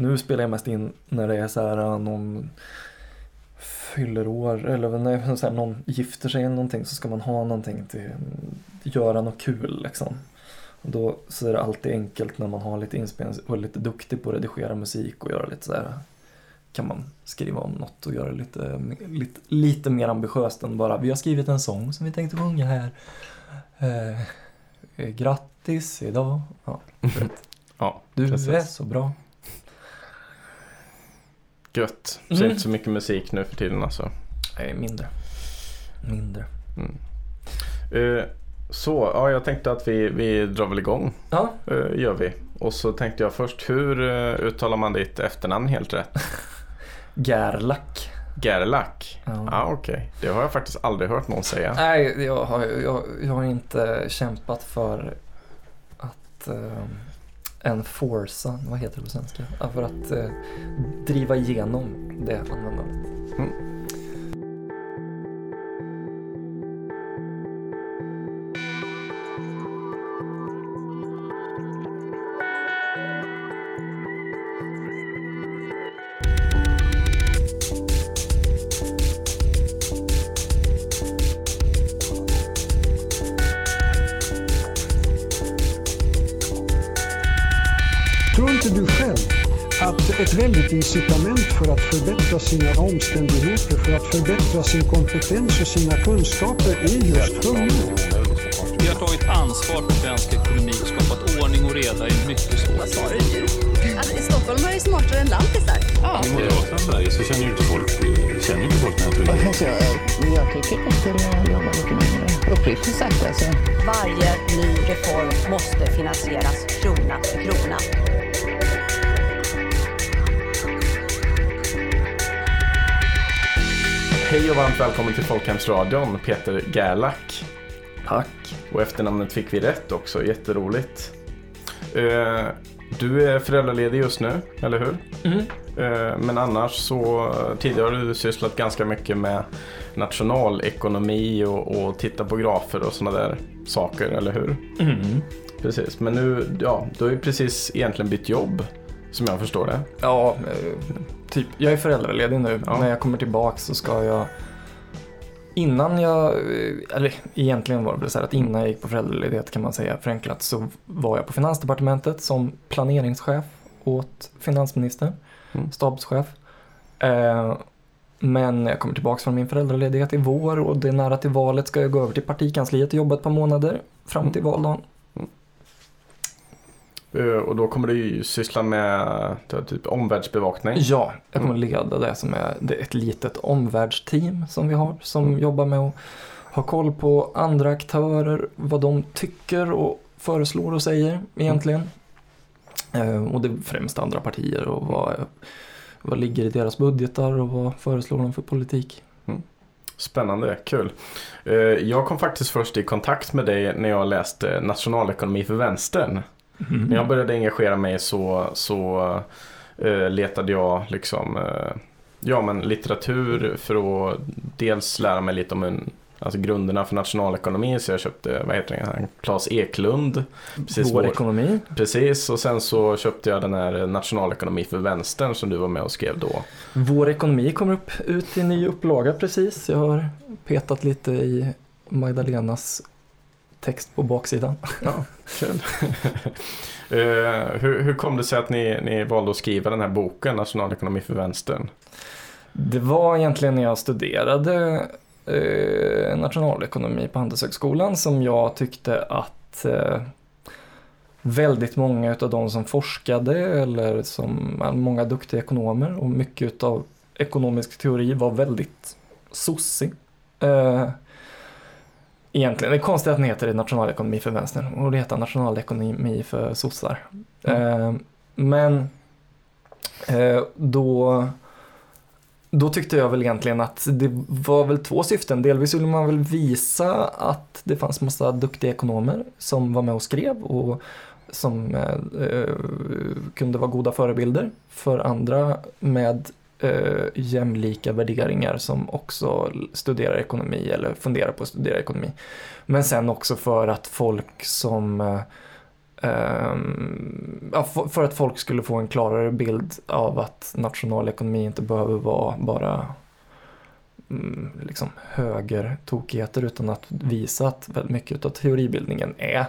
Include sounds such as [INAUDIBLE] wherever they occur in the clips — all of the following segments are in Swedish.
Nu spelar jag mest in när det är så här uh, någon fyller år eller när så här, någon gifter sig eller någonting så ska man ha någonting till göra något kul liksom. Och då så är det alltid enkelt när man har lite inspelning och är lite duktig på att redigera musik och göra lite så här kan man skriva om något och göra lite, lite, lite mer ambitiöst än bara vi har skrivit en sång som vi tänkte sjunga här. Eh grattis idag. Ja, ja, du precis. är så bra. Gött. Så mm. inte så mycket musik nu för tiden alltså? Nej, mindre. Mindre. Mm. Uh, så, ja jag tänkte att vi, vi drar väl igång. Ja. Uh, gör vi. Och så tänkte jag först, hur uh, uttalar man ditt efternamn helt rätt? [LAUGHS] Gerlach. Gerlach? Ja, ah, okej. Okay. Det har jag faktiskt aldrig hört någon säga. Nej, jag har, jag, jag har inte kämpat för att en forsa, vad heter det på svenska? För att eh, driva igenom det användandet. Mm. Incitament för att förbättra sina omständigheter, för att förbättra sin kompetens och sina kunskaper är just hunger. Vi har tagit ansvar för svensk ekonomi och skapat ordning och reda i mycket svåra tider. Alltså, I Stockholm är smartare än lantisar. Ja. I Moderaterna Sverige så känner ju inte folk, känner inte folk den här tryggheten. Jag, tycker att skulle jobba lite mindre. Uppriktigt sagt alltså. Varje ny reform måste finansieras krona för krona. Hej och varmt välkommen till Folkhemsradion, Peter Gerlach. Tack. Och efternamnet fick vi rätt också, jätteroligt. Uh, du är föräldraledig just nu, eller hur? Mm. Uh, men annars så tidigare har du sysslat ganska mycket med nationalekonomi och, och titta på grafer och sådana där saker, eller hur? Mm. Precis, men nu, ja, du har ju precis egentligen bytt jobb, som jag förstår det. Ja, eh, typ, jag är föräldraledig nu. Ja. När jag kommer tillbaka så ska jag Innan jag, eller egentligen var det väl så här att innan jag gick på föräldraledighet kan man säga förenklat så var jag på Finansdepartementet som planeringschef åt finansministern, mm. stabschef. Eh, men när jag kommer tillbaka från min föräldraledighet i vår och det är nära till valet ska jag gå över till partikansliet och jobba ett par månader fram till valdagen. Eh, och då kommer du syssla med typ omvärldsbevakning. Ja, jag kommer mm. leda det som är ett litet omvärldsteam som vi har som mm. jobbar med att ha koll på andra aktörer, vad de tycker och föreslår och säger egentligen. Mm. Och det är främst andra partier och vad, vad ligger i deras budgetar och vad föreslår de för politik. Mm. Spännande, kul. Eh, jag kom faktiskt först i kontakt med dig när jag läste nationalekonomi för vänstern. Mm. När jag började engagera mig så, så uh, letade jag liksom uh, ja, men litteratur för att dels lära mig lite om en, alltså grunderna för nationalekonomi. Så jag köpte, vad heter det, Claes Eklund. Precis, vår, vår ekonomi. Precis, och sen så köpte jag den här nationalekonomi för vänstern som du var med och skrev då. Vår ekonomi kommer upp, ut i ny upplaga precis. Jag har petat lite i Magdalenas text på baksidan. [LAUGHS] Ja, kul. uh, [LAUGHS] hur, hur kom det sig att ni, ni valde att skriva den här boken, Nationalekonomi för vänstern? Det var egentligen när jag studerade uh, nationalekonomi på Handelshögskolan som jag tyckte att uh, väldigt många av de som forskade eller som många duktiga ekonomer och mycket av ekonomisk teori var väldigt sossig. Egentligen. Det är konstigt att den heter nationalekonomi för vänstern och det heter nationalekonomi för sossar. Mm. Eh, men eh, då, då tyckte jag väl egentligen att det var väl två syften. Delvis ville man väl visa att det fanns massa duktiga ekonomer som var med och skrev och som eh, eh kunde vara goda förebilder för andra med eh, jämlika värderingar som också studerar ekonomi eller funderar på att studera ekonomi. Men sen också för att folk som eh, ehm, för, att folk skulle få en klarare bild av att nationalekonomi inte behöver vara bara mm, liksom högertokigheter utan att visa att väldigt mycket av teoribildningen är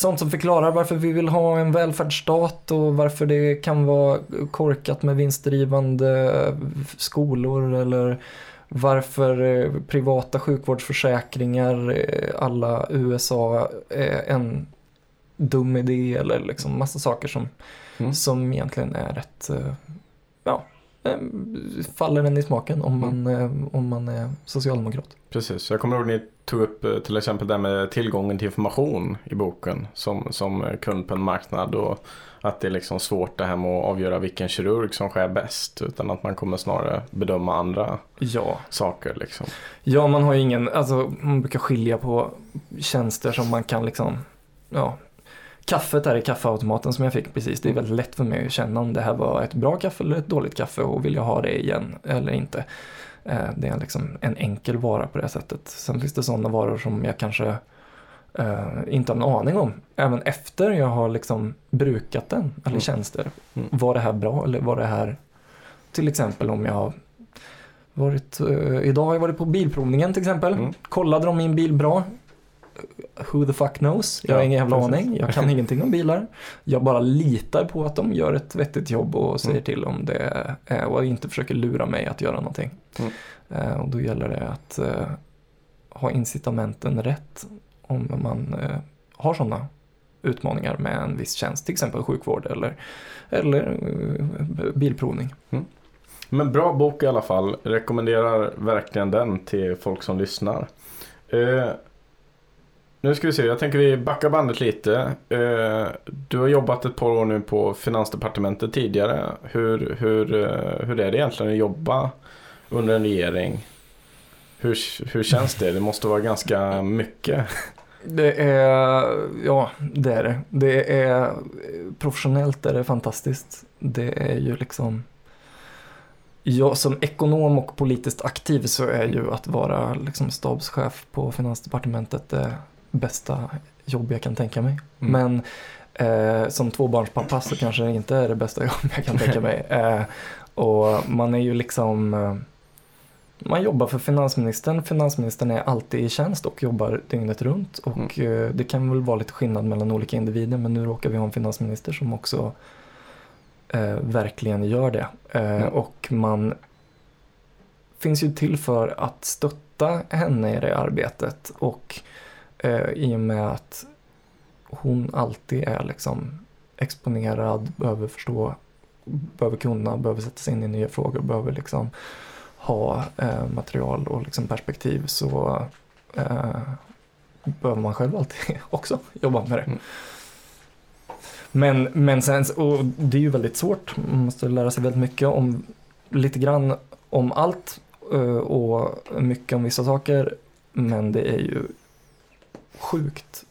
sånt som förklarar varför vi vill ha en välfärdsstat och varför det kan vara korkat med vinstdrivande skolor eller varför eh, privata sjukvårdsförsäkringar eh, alla USA är en dum idé eller liksom massa saker som, Mm. som egentligen är rätt, eh, ja, eh, faller en i smaken om man, eh, om man är socialdemokrat. Precis, jag kommer ihåg ni tog upp eh, till exempel det med tillgången till information i boken som, som eh, kund på en marknad och att det är liksom svårt det här med att avgöra vilken kirurg som skär bäst utan att man kommer snarare bedöma andra Ja, saker liksom. Ja, man har ingen, alltså man brukar skilja på tjänster som man kan liksom, ja. Kaffet där i kaffeautomaten som jag fick precis, det är väldigt lätt för mig att känna om det här var ett bra kaffe eller ett dåligt kaffe och vill jag ha det igen eller inte. Eh, Det är liksom en enkel vara på det sättet. Sen finns det sådana varor som jag kanske eh, inte har en aning om. Även efter jag har liksom brukat den, eller Mm. tjänster. Mm. Var det här bra eller var det här, till exempel om jag har varit, eh, idag har jag varit på bilprovningen till exempel. Mm. Kollade de min bil bra? Who the fuck knows? Jag har Ja, ingen jävla precis. aning. Jag kan [LAUGHS] ingenting om bilar. Jag bara litar på att de gör ett vettigt jobb och säger Mm. till om det är och inte försöker lura mig att göra någonting. Mm. Eh, och då gäller det att eh, ha incitamenten rätt om man eh, har sådana utmaningar med en viss tjänst, till exempel sjukvård eller, eller bilprovning. Men bra bok i alla fall. Rekommenderar verkligen den till folk som lyssnar. Nu ska vi se, jag tänker vi backar bandet lite. Eh, du har jobbat ett par år nu på Finansdepartementet tidigare. Hur, hur, eh, hur är det egentligen att jobba under en regering? Hur, hur känns det? Det måste vara ganska mycket. Det är, ja det är det. Det är professionellt är det fantastiskt. Det är ju liksom jag som ekonom och politiskt aktiv så är ju att vara liksom stabschef på Finansdepartementet det bästa jobb jag kan tänka mig. Mm. Men eh, som tvåbarnspappa så kanske det inte är det bästa [LAUGHS] jobb jag kan tänka mig. [LAUGHS] Eh, och man är ju liksom eh, man jobbar för finansministern. Finansministern är alltid i tjänst och jobbar dygnet runt. Och eh, det kan väl vara lite skillnad mellan olika individer men nu råkar vi ha en finansminister som också eh, verkligen gör det. Eh, Mm. Och man finns ju till för att stötta henne i det arbetet. Och eh, i och med att hon alltid är liksom exponerad, behöver förstå, behöver kunna, behöver sätta sig in i nya frågor, behöver liksom ha eh, material och liksom perspektiv så eh, behöver man själv alltid [LAUGHS] också jobba med det. Mm. Men, men sen, och det är ju väldigt svårt, man måste lära sig väldigt mycket om, lite grann om allt eh, och mycket om vissa saker. Men det är ju sjukt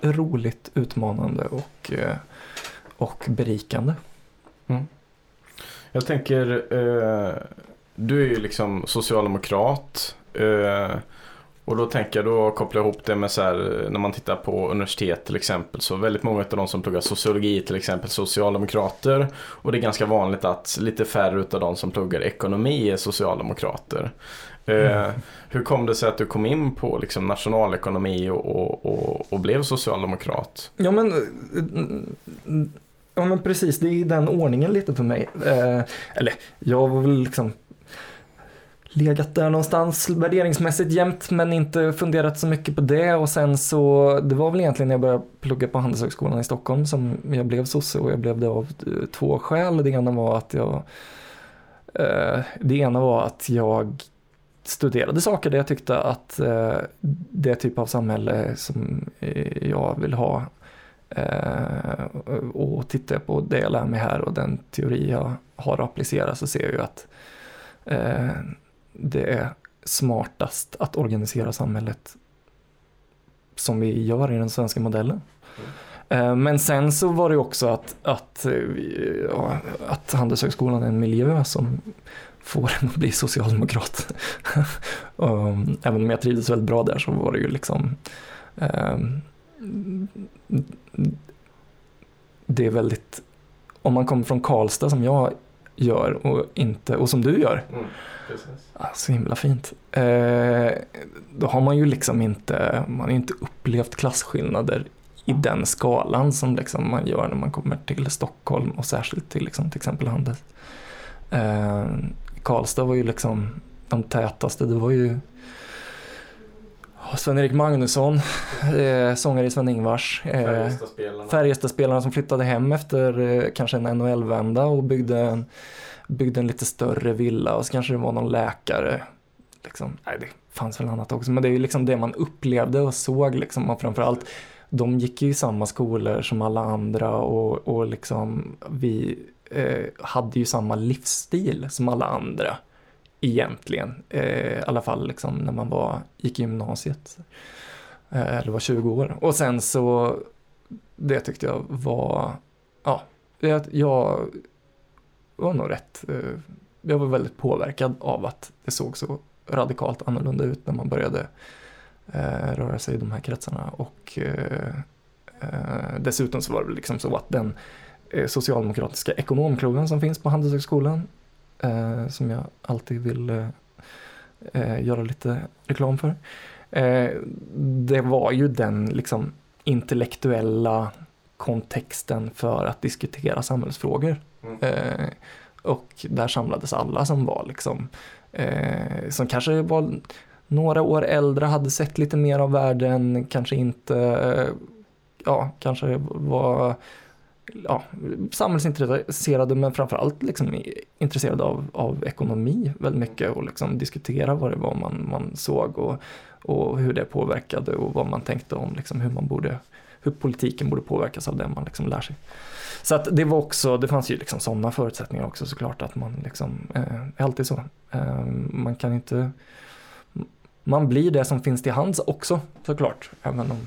roligt, utmanande och, eh, och berikande. Mm. Jag tänker, eh, du är ju liksom socialdemokrat. Eh, och då tänker jag, då kopplar jag ihop det med så här, när man tittar på universitet till exempel. Så väldigt många av de som pluggar sociologi till exempel socialdemokrater. Och det är ganska vanligt att lite färre av de som pluggar ekonomi är socialdemokrater. Eh, hur kom det sig att du kom in på liksom nationalekonomi och, och, och, och blev socialdemokrat? Ja men, eh, ja men precis, det är den ordningen lite för mig. Eh, eller jag var väl liksom legat där någonstans värderingsmässigt jämt men inte funderat så mycket på det och sen så det var väl egentligen när jag började plugga på Handelshögskolan i Stockholm som jag blev sosse och jag blev det av eh, två skäl. Det ena var att jag eh, det ena var att jag studerade saker där jag tyckte att eh, det typ av samhälle som eh, jag vill ha eh, och tittar jag på det jag lär mig här och den teori jag har att applicera så ser jag ju att eh, det är smartast att organisera samhället som vi gör i den svenska modellen. Eh, Men sen så var det också att, att, eh, ja, att Handelshögskolan är en miljö som får en att bli socialdemokrat. [LAUGHS] Även om jag trivdes väldigt bra där så var det ju liksom ehm, det är väldigt, om man kommer från Karlstad som jag gör och, inte, och som du gör, Mm, precis. så himla fint. Eh, då har man ju liksom inte, man har inte upplevt klasskillnader i den skalan som liksom man gör när man kommer till Stockholm och särskilt till liksom, till exempel Handels. Eh, Karlstad var ju liksom de tätaste, det var ju Sven-Erik Magnusson, eh, sångare i Sven-Ingvars. Eh, Färjestadspelarna. Färjestadspelarna som flyttade hem efter eh, kanske en NHL-vända och byggde en, byggde en lite större villa och så kanske det var någon läkare. Liksom. Nej, det fanns väl annat också, men det är ju liksom det man upplevde och såg liksom. Och framförallt, de gick ju i samma skolor som alla andra och, och liksom vi eh, hade ju samma livsstil som alla andra egentligen. Eh, I alla fall liksom när man var, gick i gymnasiet. Eh, eller var 20 år. Och sen så, det tyckte jag var, ja, jag var nog rätt, eh, jag var väldigt påverkad av att det såg så radikalt annorlunda ut när man började eh, röra sig i de här kretsarna. Och eh, eh, dessutom så var det liksom så att den eh, socialdemokratiska ekonomklubben som finns på Handelshögskolan, eh, som jag alltid vill eh, eh, göra lite reklam för. Eh, det var ju den liksom intellektuella kontexten för att diskutera samhällsfrågor. Mm. Eh, och där samlades alla som var liksom, som kanske var några år äldre, hade sett lite mer av världen, kanske inte, ja, kanske var ja, samhällsintresserade men framförallt liksom intresserade av, av ekonomi väldigt mycket och liksom diskutera vad det var man, man såg och, och hur det påverkade och vad man tänkte om liksom hur man borde, hur politiken borde påverkas av det man liksom lär sig. Så att det var också, det fanns ju liksom sådana förutsättningar också såklart att man liksom, eh, är alltid så. Eh, man kan inte, man blir det som finns till hands också såklart. Även om,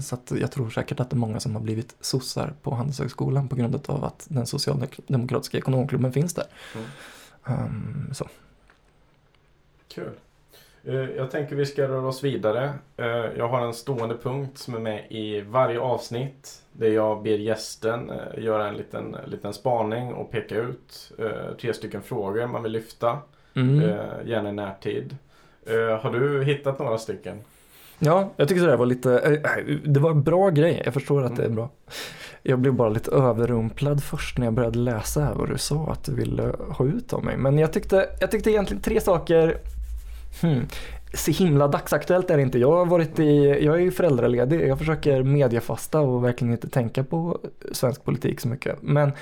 så att jag tror säkert att det är många som har blivit sossar på Handelshögskolan på grund av att den socialdemokratiska ekonomklubben finns där. Mm. Ehm, så. Kul. Eh, Jag tänker vi ska röra oss vidare. Eh, Jag har en stående punkt som är med i varje avsnitt. Där jag ber gästen eh, göra en liten, liten spaning och peka ut tre stycken frågor man vill lyfta. Mm. Gärna i närtid. Har du hittat några stycken? Ja, jag tyckte det var lite, eh, eh, det var en bra grej, jag förstår att det är bra. Jag blev bara lite överrumplad först när jag började läsa här vad du sa att du ville ha ut av mig. Men jag tyckte, jag tyckte egentligen tre saker, hmm, så himla dagsaktuellt är det inte. Jag har varit i, jag är ju föräldraledig, jag försöker mediafasta och verkligen inte tänka på svensk politik så mycket. Men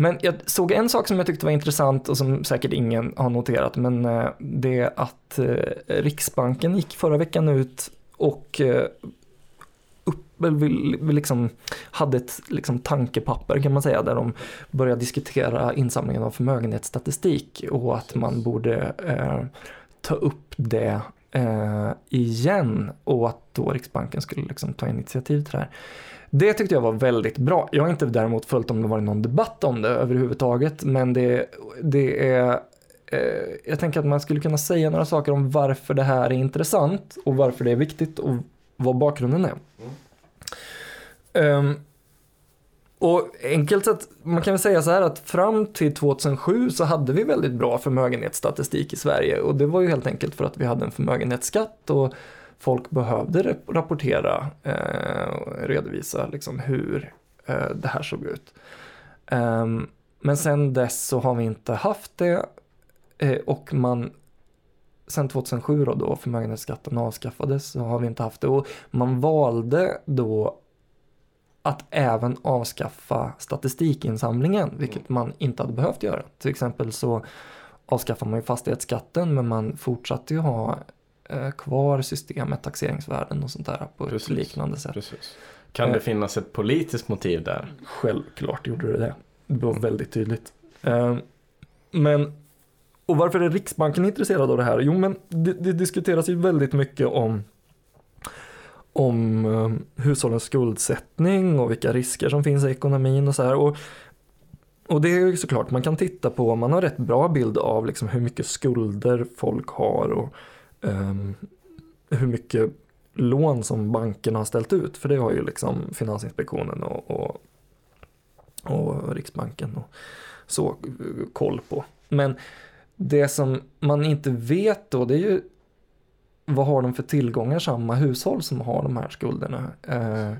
men jag såg en sak som jag tyckte var intressant och som säkert ingen har noterat, men eh, det är att Riksbanken gick förra veckan ut och eh, upp, liksom, hade ett liksom, tankepapper kan man säga där de började diskutera insamlingen av förmögenhetsstatistik och att man borde eh, ta upp det eh, igen och att då Riksbanken skulle liksom, ta initiativ till det här. Det tyckte jag var väldigt bra. Jag har inte däremot följt om det varit någon debatt om det överhuvudtaget, men det, det är Eh, jag tänker att man skulle kunna säga några saker om varför det här är intressant och varför det är viktigt och vad bakgrunden är. Ehm, och enkelt sett, man kan väl säga så här att fram till 2007 så hade vi väldigt bra förmögenhetsstatistik i Sverige och det var ju helt enkelt för att vi hade en förmögenhetsskatt och folk behövde rapportera eh, och redovisa liksom hur eh, det här såg ut. Um, men sen dess så har vi inte haft det och man sen 2007 då, då förmögenhetsskatten avskaffades så har vi inte haft det och man valde då att även avskaffa statistikinsamlingen, vilket man inte hade behövt göra. Till exempel så avskaffar man ju fastighetsskatten men man fortsatte ju ha eh, kvar systemet taxeringsvärden och sånt där på Precis. ett liknande sätt. Precis. Kan Eh. det finnas ett politiskt motiv där? Självklart gjorde det det. Det var väldigt tydligt. Eh, Men, och varför är Riksbanken intresserad av det här? Jo, men det, det diskuteras ju väldigt mycket om om eh, hushållens skuldsättning och vilka risker som finns i ekonomin och så här. Och, och det är ju såklart, man kan titta på, man har rätt bra bild av liksom hur mycket skulder folk har och ehm, hur mycket lån som bankerna har ställt ut. För det har ju liksom Finansinspektionen och, och, och Riksbanken och så koll på. Men det som man inte vet då det är ju vad har de för tillgångar samma hushåll som har de här skulderna. Eh,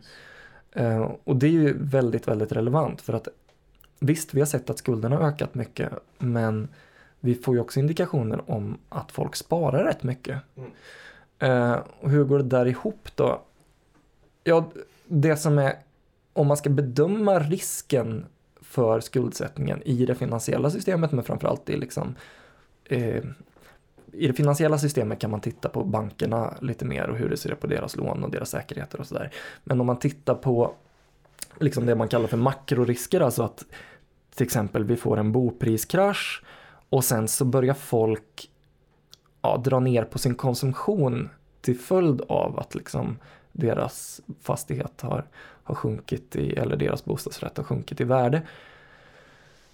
eh, och det är ju väldigt, väldigt relevant för att visst, vi har sett att skulderna har ökat mycket men vi får ju också indikationer om att folk sparar rätt mycket. Mm. Eh, och hur går det där ihop då? Ja, det som är, om man ska bedöma risken för skuldsättningen i det finansiella systemet, men framförallt i liksom eh, i det finansiella systemet kan man titta på bankerna lite mer och hur det ser ut på deras lån och deras säkerheter och sådär. Men om man tittar på liksom det man kallar för makrorisker, alltså att till exempel vi får en bopriskrasch och sen så börjar folk ja, dra ner på sin konsumtion till följd av att liksom deras fastighet har, har sjunkit i, eller deras bostadsrätt har sjunkit i värde.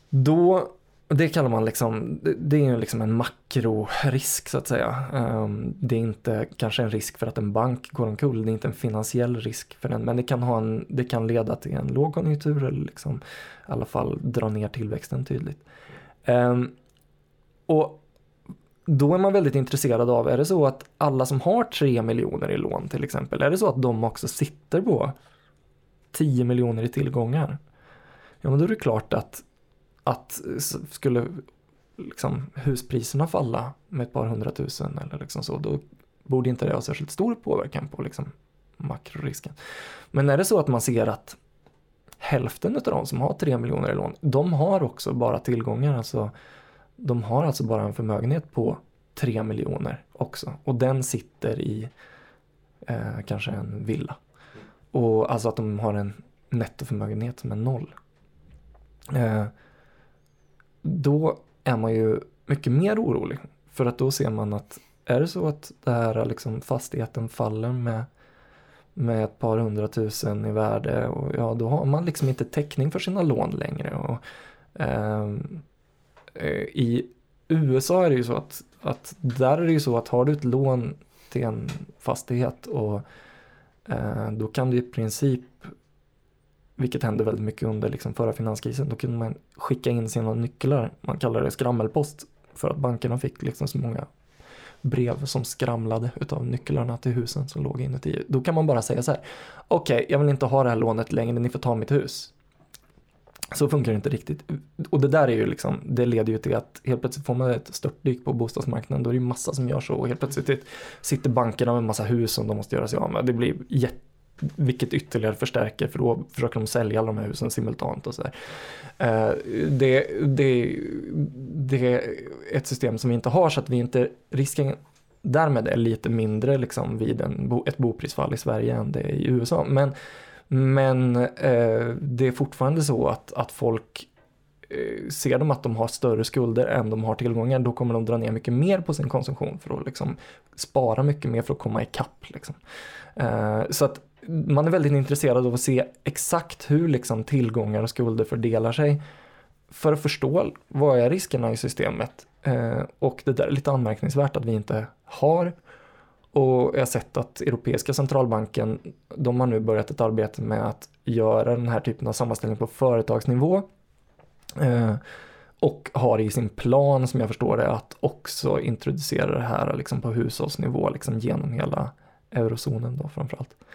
Då, det kallar man liksom, det- är ju liksom en makrorisk så att säga. Ehm, det är inte kanske en risk för att en bank går omkull, det är inte en finansiell risk för den, men det kan, ha en, det kan leda till en lågkonjunktur eller liksom i alla fall dra ner tillväxten tydligt. Ehm, och då är man väldigt intresserad av, är det så att alla som har 3 miljoner i lån till exempel, är det så att de också sitter på 10 miljoner i tillgångar? Ja, men då är det klart att, att eh, skulle liksom huspriserna falla med ett par hundratusen eller liksom så, då borde inte det ha särskilt stor påverkan på liksom makrorisken. Men är det så att man ser att hälften av de som har 3 miljoner i lån, de har också bara tillgångar, alltså de har alltså bara en förmögenhet på 3 miljoner också. Och den sitter i eh, kanske en villa. Och alltså att de har en nettoförmögenhet som är noll. Eh, då är man ju mycket mer orolig. För att då ser man att är det så att det här liksom fastigheten faller med, med ett par hundratusen i värde och ja då har man liksom inte täckning för sina lån längre. Och, ehm, eh, I USA är det ju så att, att där är det ju så att har du ett lån till en fastighet och eh, då kan du i princip vilket hände väldigt mycket under liksom förra finanskrisen, då kunde man skicka in sina nycklar, man kallar det skrammelpost, för att bankerna fick liksom så många brev som skramlade utav nycklarna till husen som låg inuti. Då kan man bara säga så här, okej, jag vill inte ha det här lånet längre, ni får ta mitt hus. Så funkar det inte riktigt. Och det där är ju liksom, det leder ju till att helt plötsligt får man ett störtdyk på bostadsmarknaden. Då är det ju massa som gör så och helt plötsligt sitter bankerna med massa hus som de måste göra sig av med. Det blir jätte vilket ytterligare förstärker för då försöker de sälja alla de här husen simultant och sådär. Eh, det, det, det är ett system som vi inte har så att vi inte, risken därmed är lite mindre liksom vid en, ett boprisfall i Sverige än det är i USA. Men, men eh, det är fortfarande så att, att folk eh, ser de att de har större skulder än de har tillgångar, då kommer de dra ner mycket mer på sin konsumtion för att liksom spara mycket mer för att komma ikapp. Liksom. Så att man är väldigt intresserad av att se exakt hur liksom tillgångar och skulder fördelar sig för att förstå vad är riskerna i systemet. Eh, Och det där är lite anmärkningsvärt att vi inte har. Och jag har sett att Europeiska centralbanken, de har nu börjat ett arbete med att göra den här typen av sammanställning på företagsnivå. Eh, Och har i sin plan, som jag förstår det, att också introducera det här liksom på hushållsnivå, liksom genom hela eurozonen då framförallt. allt.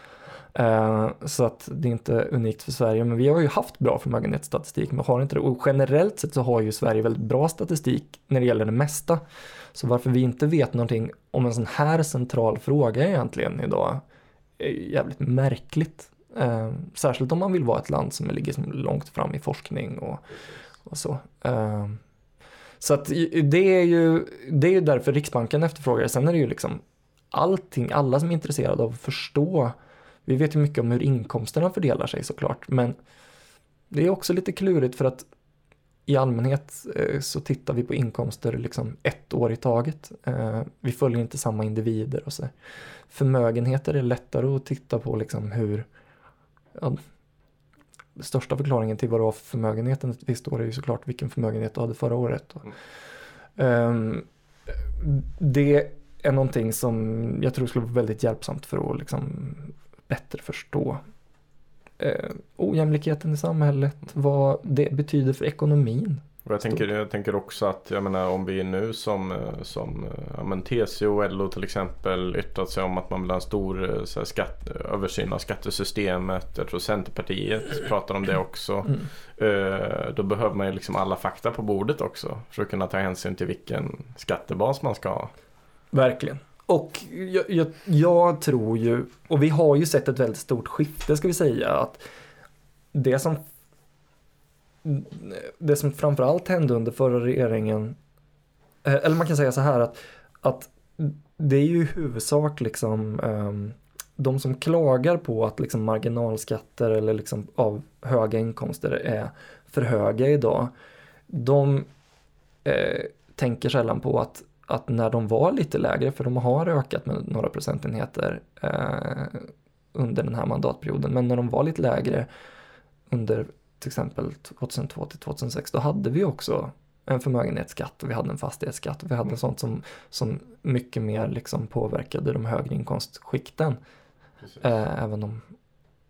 Eh, så att det är inte unikt för Sverige, men vi har ju haft bra förmögenhetsstatistik, men har inte det. Och generellt sett så har ju Sverige väldigt bra statistik när det gäller det mesta. Så varför vi inte vet någonting om en sån här central fråga egentligen idag är jävligt märkligt. Eh, särskilt om man vill vara ett land som ligger långt fram i forskning och, och så. Eh, så att det är ju det är ju därför Riksbanken efterfrågar det. Sen är det ju liksom allting, alla som är intresserade av att förstå. Vi vet ju mycket om hur inkomsterna fördelar sig såklart, men det är också lite klurigt för att i allmänhet eh, så tittar vi på inkomster liksom ett år i taget. Eh, Vi följer inte samma individer och så. Förmögenheter är lättare att titta på liksom hur ja, största förklaringen till vad du har för förmögenheten ett visst år är ju såklart vilken förmögenhet du hade förra året. Och, ehm, det är någonting som jag tror skulle vara väldigt hjälpsamt för att liksom bättre förstå eh, ojämlikheten i samhället, vad det betyder för ekonomin. Och jag, tänker, jag tänker också att jag menar, om vi nu som, eh, som eh, ja, men TCO och LO till exempel yttrat sig om att man vill ha en stor eh, så här, skatt, översyn av skattesystemet. Jag tror Centerpartiet pratar om det också. Mm. Eh, då behöver man ju liksom alla fakta på bordet också för att kunna ta hänsyn till vilken skattebas man ska ha. Verkligen. Och jag, jag, jag tror ju, och vi har ju sett ett väldigt stort skifte ska vi säga, att det som det som framförallt hände under förra regeringen, eh, eller man kan säga så här att, att det är ju i huvudsak liksom um, de som klagar på att liksom marginalskatter eller liksom av höga inkomster är för höga idag, de eh, tänker sällan på att, att när de var lite lägre, för de har ökat med några procentenheter eh, under den här mandatperioden, men när de var lite lägre under till exempel 2002 till 2006, då hade vi också en förmögenhetsskatt och vi hade en fastighetsskatt och vi hade sånt som, som mycket mer liksom påverkade de högre inkomstskikten. Eh, även om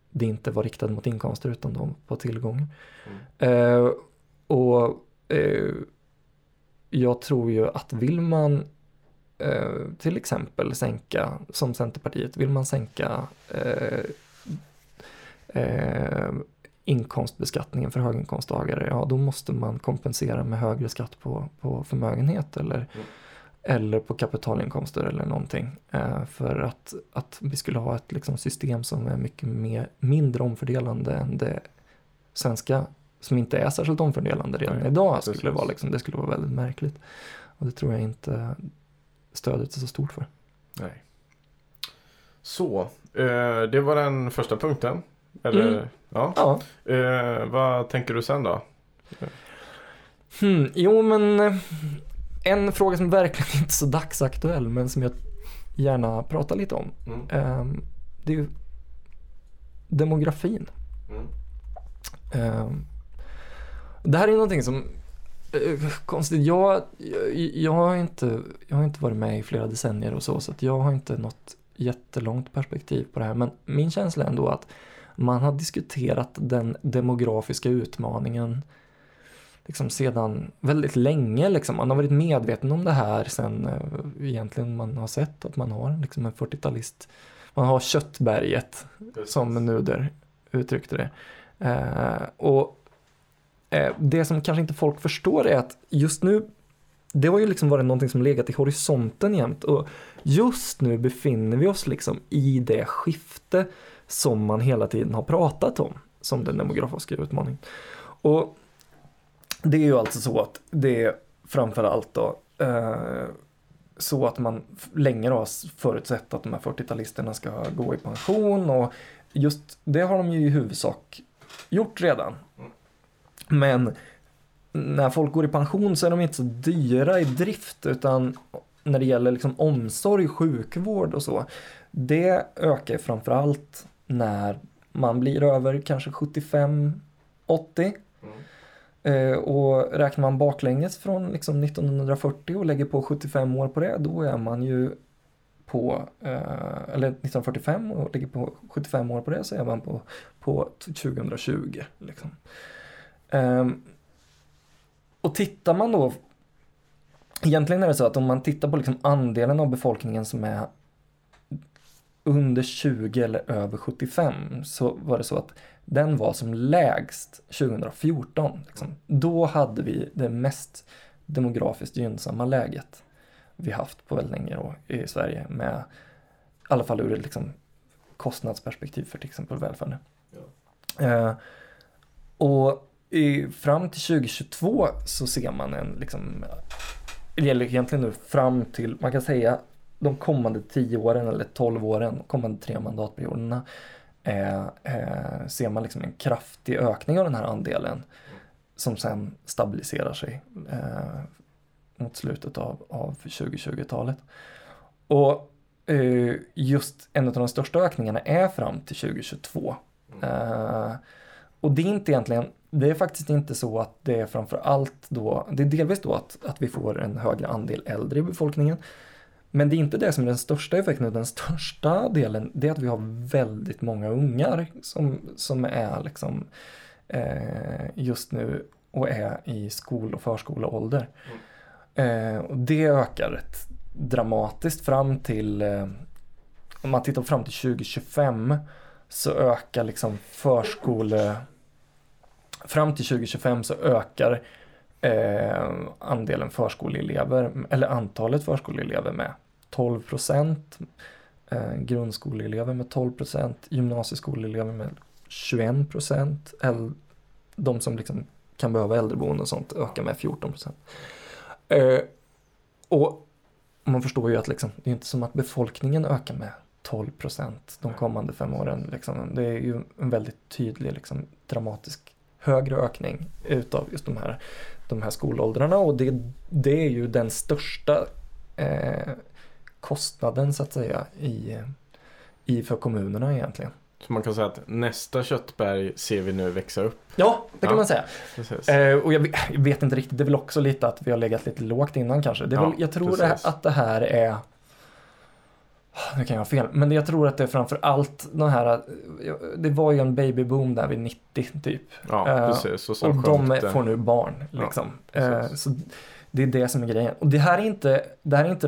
det inte var riktat mot inkomster utan då på tillgångar. Mm. Eh, och eh, jag tror ju att vill man eh, till exempel sänka, som Centerpartiet, vill man sänka eh, eh, inkomstbeskattningen för höginkomsttagare, ja då måste man kompensera med högre skatt på, på förmögenhet eller, mm. eller på kapitalinkomster eller någonting. Eh, för att, att vi skulle ha ett liksom, system som är mycket mer, mindre omfördelande än det svenska, som inte är särskilt omfördelande redan mm. idag, skulle vara, liksom, det skulle vara väldigt märkligt. Och det tror jag inte stödet är så stort för. Nej. Så, eh, det var den första punkten. Eller, mm. ja. ja. Eh, vad tänker du sen då? Hmm, jo, men eh, en fråga som verkligen [LAUGHS] inte är så dagsaktuell, men som jag gärna pratar lite om. Mm. Eh, det är ju demografin. Mm. Det här är någonting som eh, konstigt, jag, jag, jag, har inte, jag har inte varit med i flera decennier och så, så att jag har inte något jättelångt perspektiv på det här. Men min känsla är ändå att man har diskuterat den demografiska utmaningen liksom sedan väldigt länge. Liksom. Man har varit medveten om det här sen eh, egentligen man har sett att man har liksom en 40-talist. Man har köttberget som Nuder uttryckte det. Eh, och Eh, det som kanske inte folk förstår är att just nu det har ju liksom varit någonting som legat i horisonten jämt och just nu befinner vi oss liksom i det skifte som man hela tiden har pratat om som den demografiska utmaningen. Och det är ju alltså så att det är framförallt då eh, så att man länge har förutsett att de här 40-talisterna ska gå i pension och just det har de ju i huvudsak gjort redan. Men när folk går i pension så är de inte så dyra i drift utan när det gäller liksom omsorg, sjukvård och så. Det ökar framförallt när man blir över kanske 75-80. Mm. Eh, och räknar man baklänges från liksom 1940 och lägger på 75 år på det, då är man ju på, eh, eller 1945 och lägger på 75 år på det så är man på, på 2020. Liksom. Eh, och tittar man då, egentligen är det så att om man tittar på liksom andelen av befolkningen som är under 20 eller över 75 så var det så att den var som lägst 2014. Liksom. Då hade vi det mest demografiskt gynnsamma läget vi haft på väldigt länge då, i Sverige med i alla fall ur ett liksom, kostnadsperspektiv för till exempel välfärden. Ja. Eh, och i, fram till 2022 så ser man en, liksom, det gäller egentligen nu fram till, man kan säga de kommande tio åren eller tolv åren, kommande tre mandatperioderna eh, eh, ser man liksom en kraftig ökning av den här andelen som sen stabiliserar sig eh, mot slutet av, av 2020-talet. Och eh, just en av de största ökningarna är fram till 2022. Eh, och det är inte egentligen, det är faktiskt inte så att det är framför allt då, det är delvis då att, att vi får en högre andel äldre i befolkningen. Men det är inte det som är den största effekten, den största delen det är att vi har väldigt många ungar som, som är liksom eh, just nu och är i skol och förskoleålder. Eh, och det ökar rätt dramatiskt fram till, eh, om man tittar fram till 2025 så ökar liksom förskole, fram till 2025 så ökar eh, andelen förskoleelever, eller antalet förskoleelever med 12 procent, eh, grundskoleelever med 12 procent, gymnasieskoleelever med 21 procent, de som liksom kan behöva äldreboende och sånt ökar med 14 procent. Eh, och man förstår ju att liksom, det är inte som att befolkningen ökar med 12 procent de kommande fem åren. Liksom. Det är ju en väldigt tydlig, liksom, dramatisk högre ökning utav just de här, de här skolåldrarna och det, det är ju den största eh, kostnaden så att säga i, i för kommunerna egentligen. Så man kan säga att nästa köttberg ser vi nu växa upp. Ja, det kan Ja, man säga. Eh, och jag, jag vet inte riktigt, det är väl också lite att vi har legat lite lågt innan kanske. Det är Ja, väl, jag tror det, att det här är nu kan jag ha fel, men jag tror att det är framför allt den här, det var ju en babyboom där vid 90 typ. Ja, Eh, precis. Och, och de det. får nu barn. Liksom. Eh, precis. så det är det som är grejen. Och det här är inte, det här är inte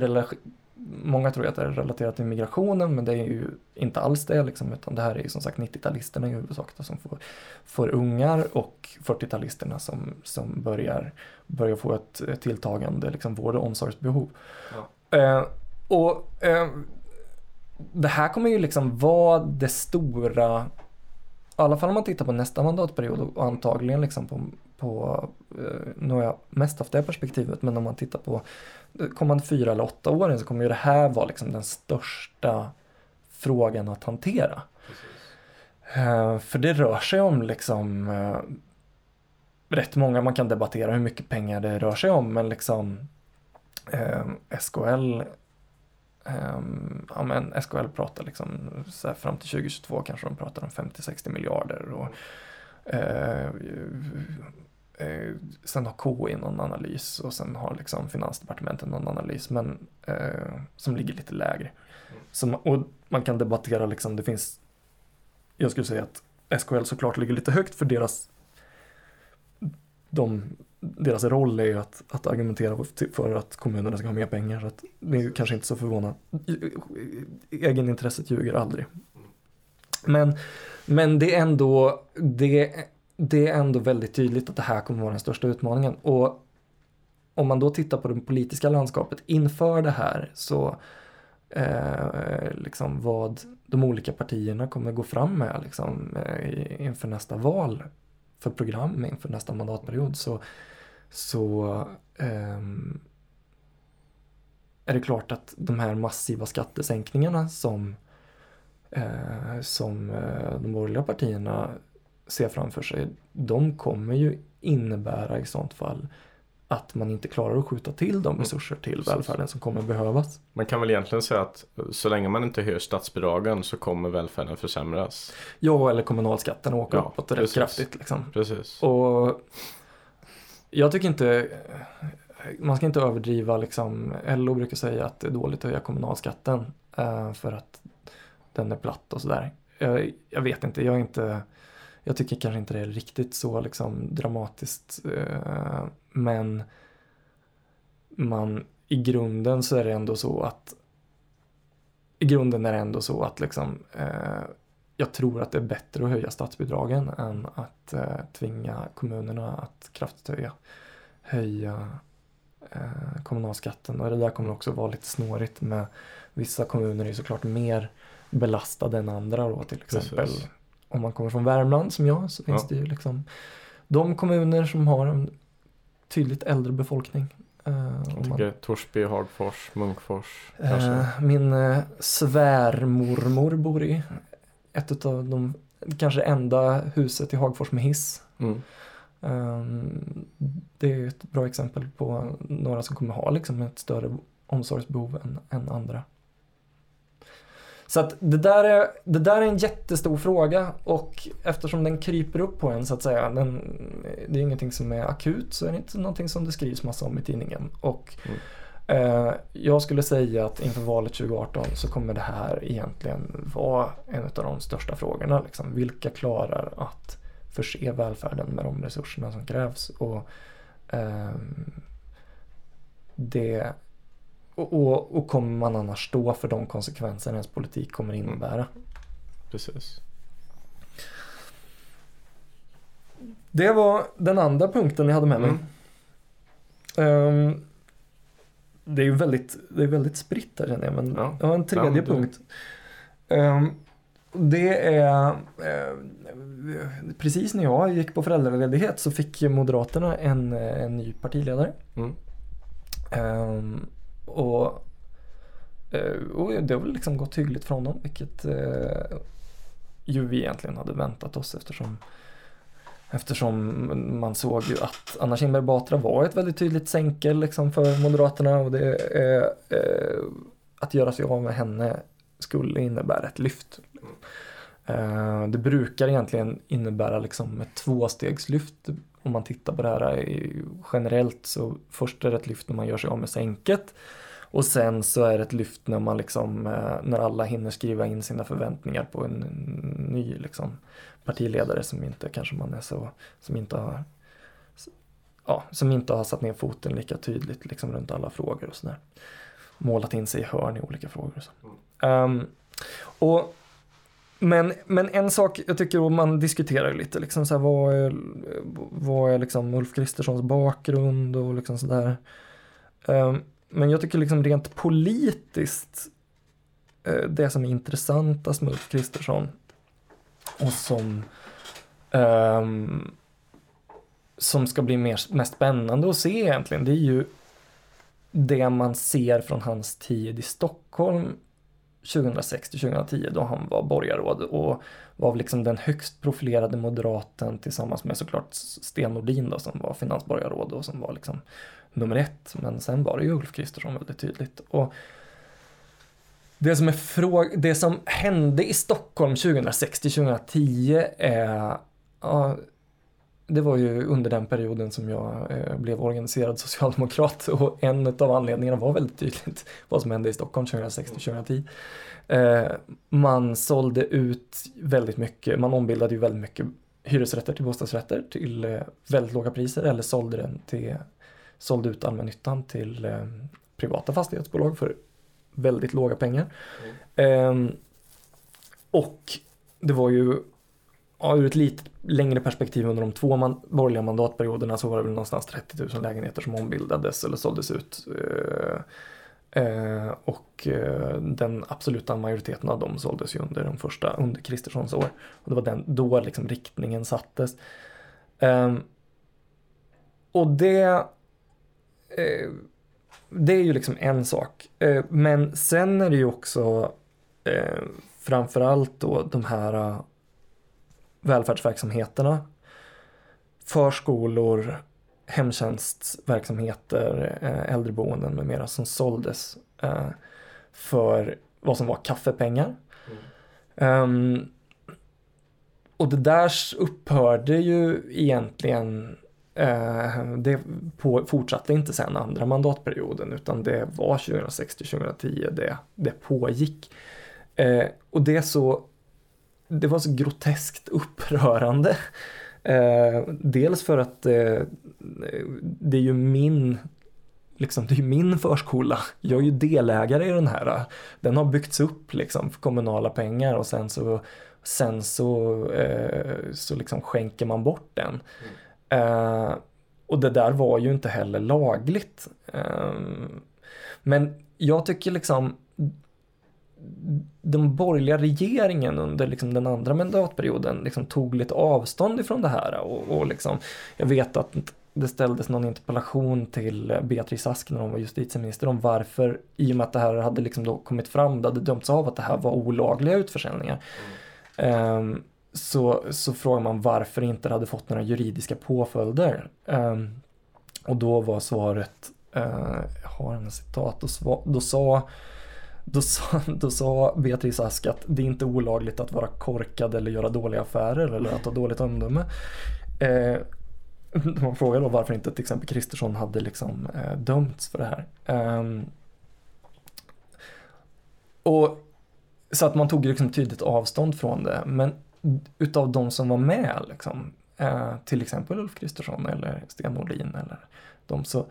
Många tror att det är relaterat till migrationen men det är ju inte alls det liksom, utan det här är ju som sagt 90-talisterna i huvudsak då, som får, får ungar och 40-talisterna som, som börjar, börjar få ett, tilltagande liksom, vård och omsorgsbehov. Eh, och eh, det här kommer ju liksom vara det stora i alla fall om man tittar på nästa mandatperiod och antagligen liksom på, på nu har jag mest haft det perspektivet, men om man tittar på de kommande fyra eller åtta åren så kommer ju det här vara liksom den största frågan att hantera. Eh, för det rör sig om liksom eh, rätt många, man kan debattera hur mycket pengar det rör sig om, men liksom eh, SKL Um, ja, men SKL pratar liksom så här, fram till 2022 kanske de pratar om 50-60 miljarder. Och, uh, uh, sen har KI någon analys och sen har liksom Finansdepartementet någon analys men uh, som ligger lite lägre. Så, man- och man kan debattera liksom, det finns, jag skulle säga att SKL såklart ligger lite högt för deras de, deras roll är ju att, att argumentera typ för att kommunerna ska ha mer pengar. Så att det är ju kanske inte så förvånande. Egenintresset ljuger aldrig. Men, men det är ändå det, det är ändå väldigt tydligt att det här kommer vara den största utmaningen. Och om man då tittar på det politiska landskapet inför det här så eh, liksom vad de olika partierna kommer gå fram med liksom, eh, inför nästa val för program inför nästa mandatperiod så, så ehm, är det klart att de här massiva skattesänkningarna som, eh, som eh, de borgerliga partierna ser framför sig, de kommer ju innebära i sånt fall att man inte klarar att skjuta till de resurser till välfärden som kommer behövas. Man kan väl egentligen säga att så länge man inte höjer statsbidragen så kommer välfärden försämras. Ja, eller kommunalskatten åker Ja, uppåt rätt precis. kraftigt. Liksom. Precis. Och jag tycker inte, eh, man ska inte överdriva liksom, LO brukar säga att det är dåligt att höja kommunalskatten eh, för att den är platt och sådär. Jag, jag vet inte, jag är inte, jag tycker kanske inte det är riktigt så liksom dramatiskt. Eh, men man, i grunden så är det ändå så att i grunden är det ändå så att liksom eh, jag tror att det är bättre att höja statsbidragen än att eh, tvinga kommunerna att kraftigt höja, höja eh, kommunalskatten. Och det där kommer också vara lite snårigt med vissa kommuner är såklart mer belastade än andra då till exempel. Precis. Om man kommer från Värmland som jag så finns Ja. det ju liksom de kommuner som har en tydligt äldre befolkning. Eh, Jag om man- tycker Torsby, Hagfors, Munkfors. Eh, min eh, svärmormor bor i ett av de, kanske enda huset i Hagfors med hiss. Mm. Ehm, det är ett bra exempel på några som kommer ha liksom ett större omsorgsbehov än, än andra. Så att det där, är, det där är en jättestor fråga och eftersom den kryper upp på en så att säga, den, det är ingenting som är akut så är det inte någonting som det skrivs massa om i tidningen. Och Mm. Eh, jag skulle säga att inför valet 2018 så kommer det här egentligen vara en av de största frågorna. Liksom. Vilka klarar att förse välfärden med de resurserna som krävs? Och, ehm, det, och, och, och kommer man annars stå för de konsekvenser ens politik kommer innebära? Precis. Det var den andra punkten jag hade med mig. Mm. Ehm, det är ju väldigt, det är väldigt spritt här känner jag, men Ja. jag har en tredje Ja, du- punkt. Ehm, det är eh, precis när jag gick på föräldraledighet så fick Moderaterna en, en ny partiledare. Mm. Ehm, och, eh, och det har väl liksom gått hyggligt från dem, vilket eh, ju vi egentligen hade väntat oss eftersom Eftersom man såg ju att Anna Kinberg Batra var ett väldigt tydligt sänkel liksom för Moderaterna. Och det, eh, eh, att göra sig av med henne skulle innebära ett lyft. Eh, det brukar egentligen innebära liksom ett tvåstegslyft. Om man tittar på det här generellt så först är det ett lyft när man gör sig av med sänket och sen så är det ett lyft när man liksom eh, när alla hinner skriva in sina förväntningar på en ny liksom partiledare som inte kanske man är så som inte har ja, som inte har satt ner foten lika tydligt liksom runt alla frågor och sådär. Målat in sig i hörn i olika frågor och så. Ehm, och men, men en sak jag tycker att man diskuterar lite liksom så här, vad är, vad är liksom Ulf Kristerssons bakgrund och liksom sådär. Ehm, men jag tycker liksom rent politiskt eh, det som är intressantast med Ulf Kristersson och som eh, som ska bli mer, mest spännande att se egentligen det är ju det man ser från hans tid i Stockholm 2006 till 2010 då han var borgarråd och var liksom den högst profilerade moderaten tillsammans med såklart Sten Nordin då som var finansborgarråd och som var liksom nummer ett. Men sen var det ju Ulf Kristersson väldigt tydligt. Och det som, är frå- det som hände i Stockholm 2006 till 2010 är ja, det var ju under den perioden som jag eh, blev organiserad socialdemokrat och en av anledningarna var väldigt tydligt vad som hände i Stockholm 2006 till 2010. Man sålde ut väldigt mycket, man ombildade ju väldigt mycket hyresrätter till bostadsrätter till eh, väldigt låga priser eller sålde den till, sålde ut allmännyttan till eh, privata fastighetsbolag för väldigt låga pengar. Ehm, och det var ju ja, ur ett lite längre perspektiv under de två man, borgerliga mandatperioderna så var det väl någonstans 30 000 lägenheter som ombildades eller såldes ut. Eh, eh, och eh, den absoluta majoriteten av dem såldes ju under de första, under Kristerssons år. Och det var den, då liksom riktningen sattes. Ehm, och det eh, det är ju liksom en sak. Eh, men sen är det ju också eh, framförallt då de här eh, välfärdsverksamheterna. Förskolor, hemtjänstverksamheter, eh, äldreboenden med mera som såldes eh, för vad som var kaffepengar. Ehm, och det där upphörde ju egentligen Eh, Eh, det på, fortsatte inte sen andra mandatperioden utan det var 2006 till 2010 det, det pågick. Eh, och det så det var så groteskt upprörande. Eh, dels för att eh, det är ju min liksom, det är ju min förskola. Jag är ju delägare i den här. Den har byggts upp liksom för kommunala pengar och sen så sen så, eh, så liksom skänker man bort den. Mm. Eh, och det där var ju inte heller lagligt. Eh, men jag tycker liksom den borgerliga regeringen under liksom den andra mandatperioden liksom tog lite avstånd ifrån det här och, och liksom, jag vet att det ställdes någon interpellation till Beatrice Ask när hon var justitieminister om varför, i och med att det här hade liksom då kommit fram, det hade dömts av att det här var olagliga utförsäljningar. Um, så, så frågar man varför inte det hade fått några juridiska påföljder. Um, och då var svaret, uh, jag har en citat, då, då, sa, då, sa, då sa Beatrice Ask att det är inte olagligt att vara korkad eller göra dåliga affärer eller att ha dåligt omdöme. Uh, man frågar då varför inte till exempel Kristersson hade liksom eh, dömts för det här. Ehm, och så att man tog liksom tydligt avstånd från det. Men utav de som var med, liksom, eh, till exempel Ulf Kristersson eller Sten Nordin eller de så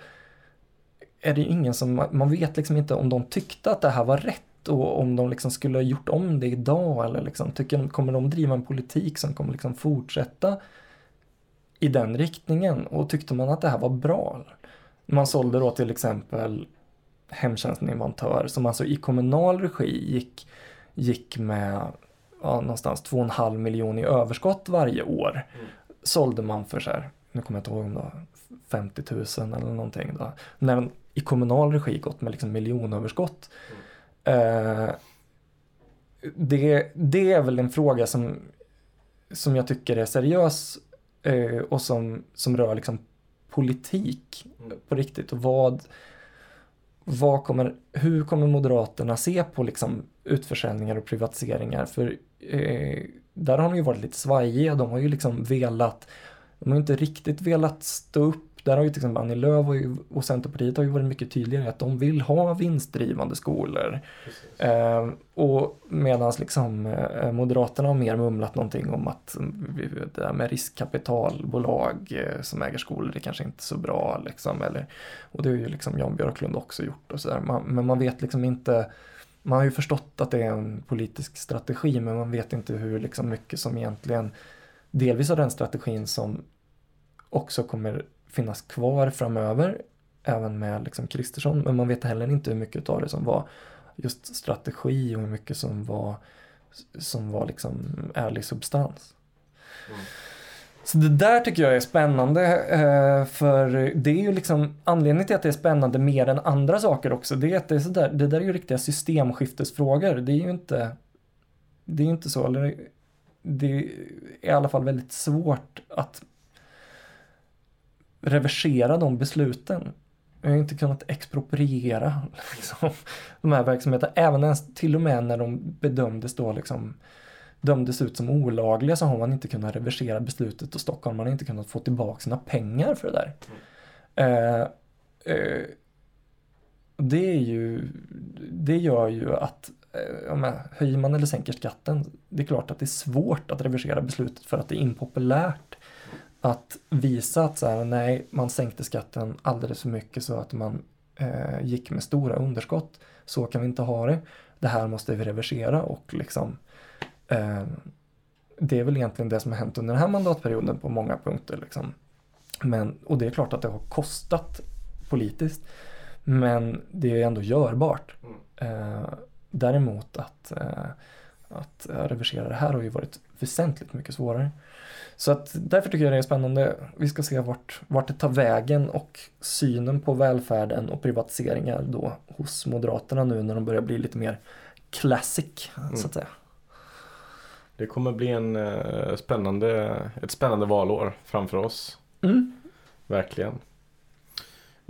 är det ju ingen som, man vet liksom inte om de tyckte att det här var rätt och om de liksom skulle ha gjort om det idag eller liksom, tycker, kommer de driva en politik som kommer liksom fortsätta i den riktningen och tyckte man att det här var bra. Man sålde då till exempel hemtjänstleverantör som alltså i kommunal regi gick, gick med ja, någonstans 2,5 miljon i överskott varje år. Mm. Sålde man för så här, nu kommer jag inte ihåg då, 50 000 eller någonting. Då. När den i kommunal regi gått med liksom miljonöverskott. Mm. Eh, det, det är väl en fråga som, som jag tycker är seriös eh, och som, som rör liksom politik mm. på riktigt. Och vad, vad kommer, hur kommer Moderaterna se på liksom utförsäljningar och privatiseringar? För eh, där har de ju varit lite svajiga. De har ju liksom velat, de har inte riktigt velat stå upp där har ju till exempel Annie Lööf och, och Centerpartiet har ju varit mycket tydligare att de vill ha vinstdrivande skolor. Eh, och medan liksom eh, Moderaterna har mer mumlat någonting om att det där med riskkapitalbolag eh, som äger skolor det kanske inte är så bra liksom. Eller, och det har ju liksom Jan Björklund också gjort och sådär. Man, men man vet liksom inte man har ju förstått att det är en politisk strategi men man vet inte hur liksom mycket som egentligen delvis av den strategin som också kommer finnas kvar framöver, även med liksom Kristersson, men man vet heller inte hur mycket av det som var just strategi och hur mycket som var, som var liksom ärlig substans. Mm. Så det där tycker jag är spännande, eh, för det är ju liksom anledningen till att det är spännande mer än andra saker också, det är att det är sådär, det där är ju riktiga systemskiftesfrågor, det är ju inte, det är inte så, eller det är i alla fall väldigt svårt att reversera de besluten. Vi har inte kunnat expropriera [LAUGHS] liksom, de här verksamheterna. Även ens, till och med när de bedömdes då liksom dömdes ut som olagliga så har man inte kunnat reversera beslutet och Stockholm har inte kunnat få tillbaka sina pengar för det där. Mm. Eh, eh, det är ju, det gör ju att eh, höjer man eller sänker skatten, det är klart att det är svårt att reversera beslutet för att det är impopulärt att visa att så här, nej, man sänkte skatten alldeles för mycket så att man eh, gick med stora underskott. Så kan vi inte ha det. Det här måste vi reversera och liksom eh, det är väl egentligen det som har hänt under den här mandatperioden på många punkter. Liksom. Men, och det är klart att det har kostat politiskt. Men det är ändå görbart. Mm. Eh, däremot att, eh, att reversera det här har ju varit väsentligt mycket svårare. Så att därför tycker jag det är spännande. Vi ska se vart, vart det tar vägen och synen på välfärden och privatiseringar då hos Moderaterna nu när de börjar bli lite mer classic mm. så att säga. Det kommer bli en uh, spännande, ett spännande valår framför oss. Mm. Verkligen.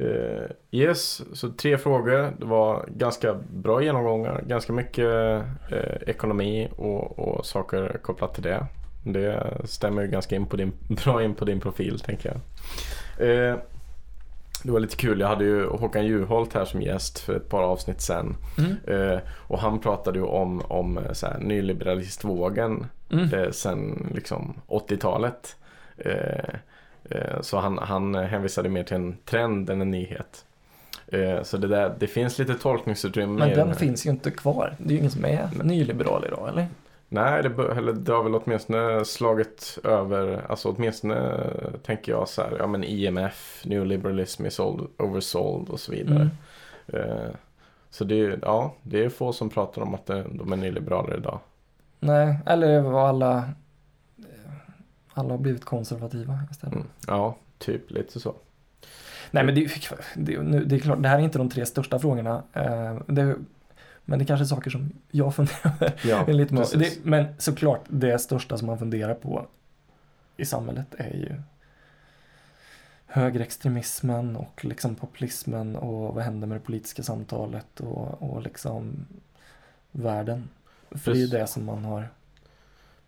Uh, yes, så tre frågor. Det var ganska bra genomgångar. Ganska mycket uh, ekonomi och, och saker kopplat till det. Det stämmer ju ganska in på din, [LAUGHS] bra in på din profil tänker jag. Eh, det var lite kul, jag hade ju Håkan Juholt här som gäst för ett par avsnitt sen. Mm. Och han pratade ju om, om så här, nyliberalistvågen mm. sen liksom 80-talet. Eh, så han, han hänvisade mer till en trend än en nyhet. Eh, så det, där, det finns lite tolkningsutrymme. Men den finns ju inte kvar. Det är ju ingen som är nyliberal idag, eller? Nej, det, eller, det har väl åtminstone slagit över, alltså åtminstone tänker jag så här, ja men IMF, neoliberalism is old, oversold och så vidare. Mm. Eh, så det, ja, det är få som pratar om att de är nyliberaler idag. Nej, eller vad alla, alla har blivit konservativa istället. Mm. Ja, typ lite så. Nej men det, det, det, är klart, det här är inte de tre största frågorna. Eh, det, men det kanske är saker som jag [LAUGHS] funderar ja, [LAUGHS] lite. Det, men såklart, det största som man funderar på i samhället är ju högerextremismen och liksom populismen och vad händer med det politiska samtalet och, och liksom världen. För Precis. det är ju det som man har.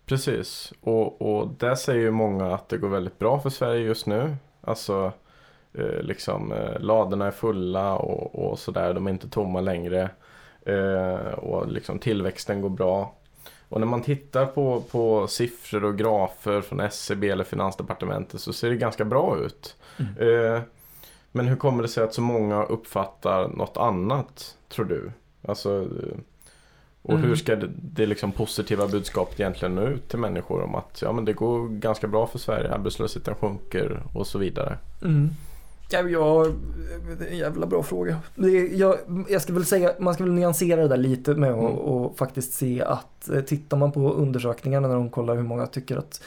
Precis, och, och där säger ju många att det går väldigt bra för Sverige just nu. Alltså eh, liksom eh, ladorna är fulla och, och sådär. De är inte tomma längre. Eh, och liksom tillväxten går bra. Och när man tittar på, på siffror och grafer från SCB eller Finansdepartementet så ser det ganska bra ut. Eh, men hur kommer det sig att så många uppfattar något annat, tror du? Alltså, eh, och Mm. hur ska det, det liksom positiva budskapet egentligen nå ut till människor om att ja, men det går ganska bra för Sverige, arbetslösheten sjunker och så vidare? Mm. Ja, jag, det är en jävla bra fråga. Jag, jag ska väl säga, man ska väl nyansera det där lite med att Mm. och faktiskt se att eh, tittar man på undersökningarna när de kollar hur många tycker att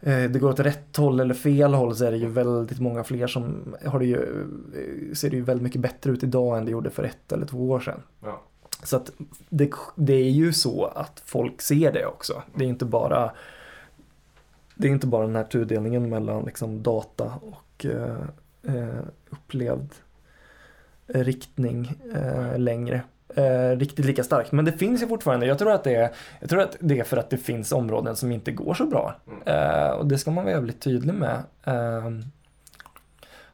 eh, det går åt rätt håll eller fel håll så är det ju väldigt många fler som har det ju, eh, ser det ju väldigt mycket bättre ut idag än det gjorde för ett eller två år sedan. Ja. Så att det, det är ju så att folk ser det också. Det är inte bara det är inte bara den här tudelningen mellan liksom data och eh, eh, upplevd eh, riktning eh, längre. Eh, riktigt lika starkt. Men det finns ju fortfarande. Jag tror, att det är, jag tror att det är för att det finns områden som inte går så bra. Eh, och det ska man vara jävligt tydlig med. Eh,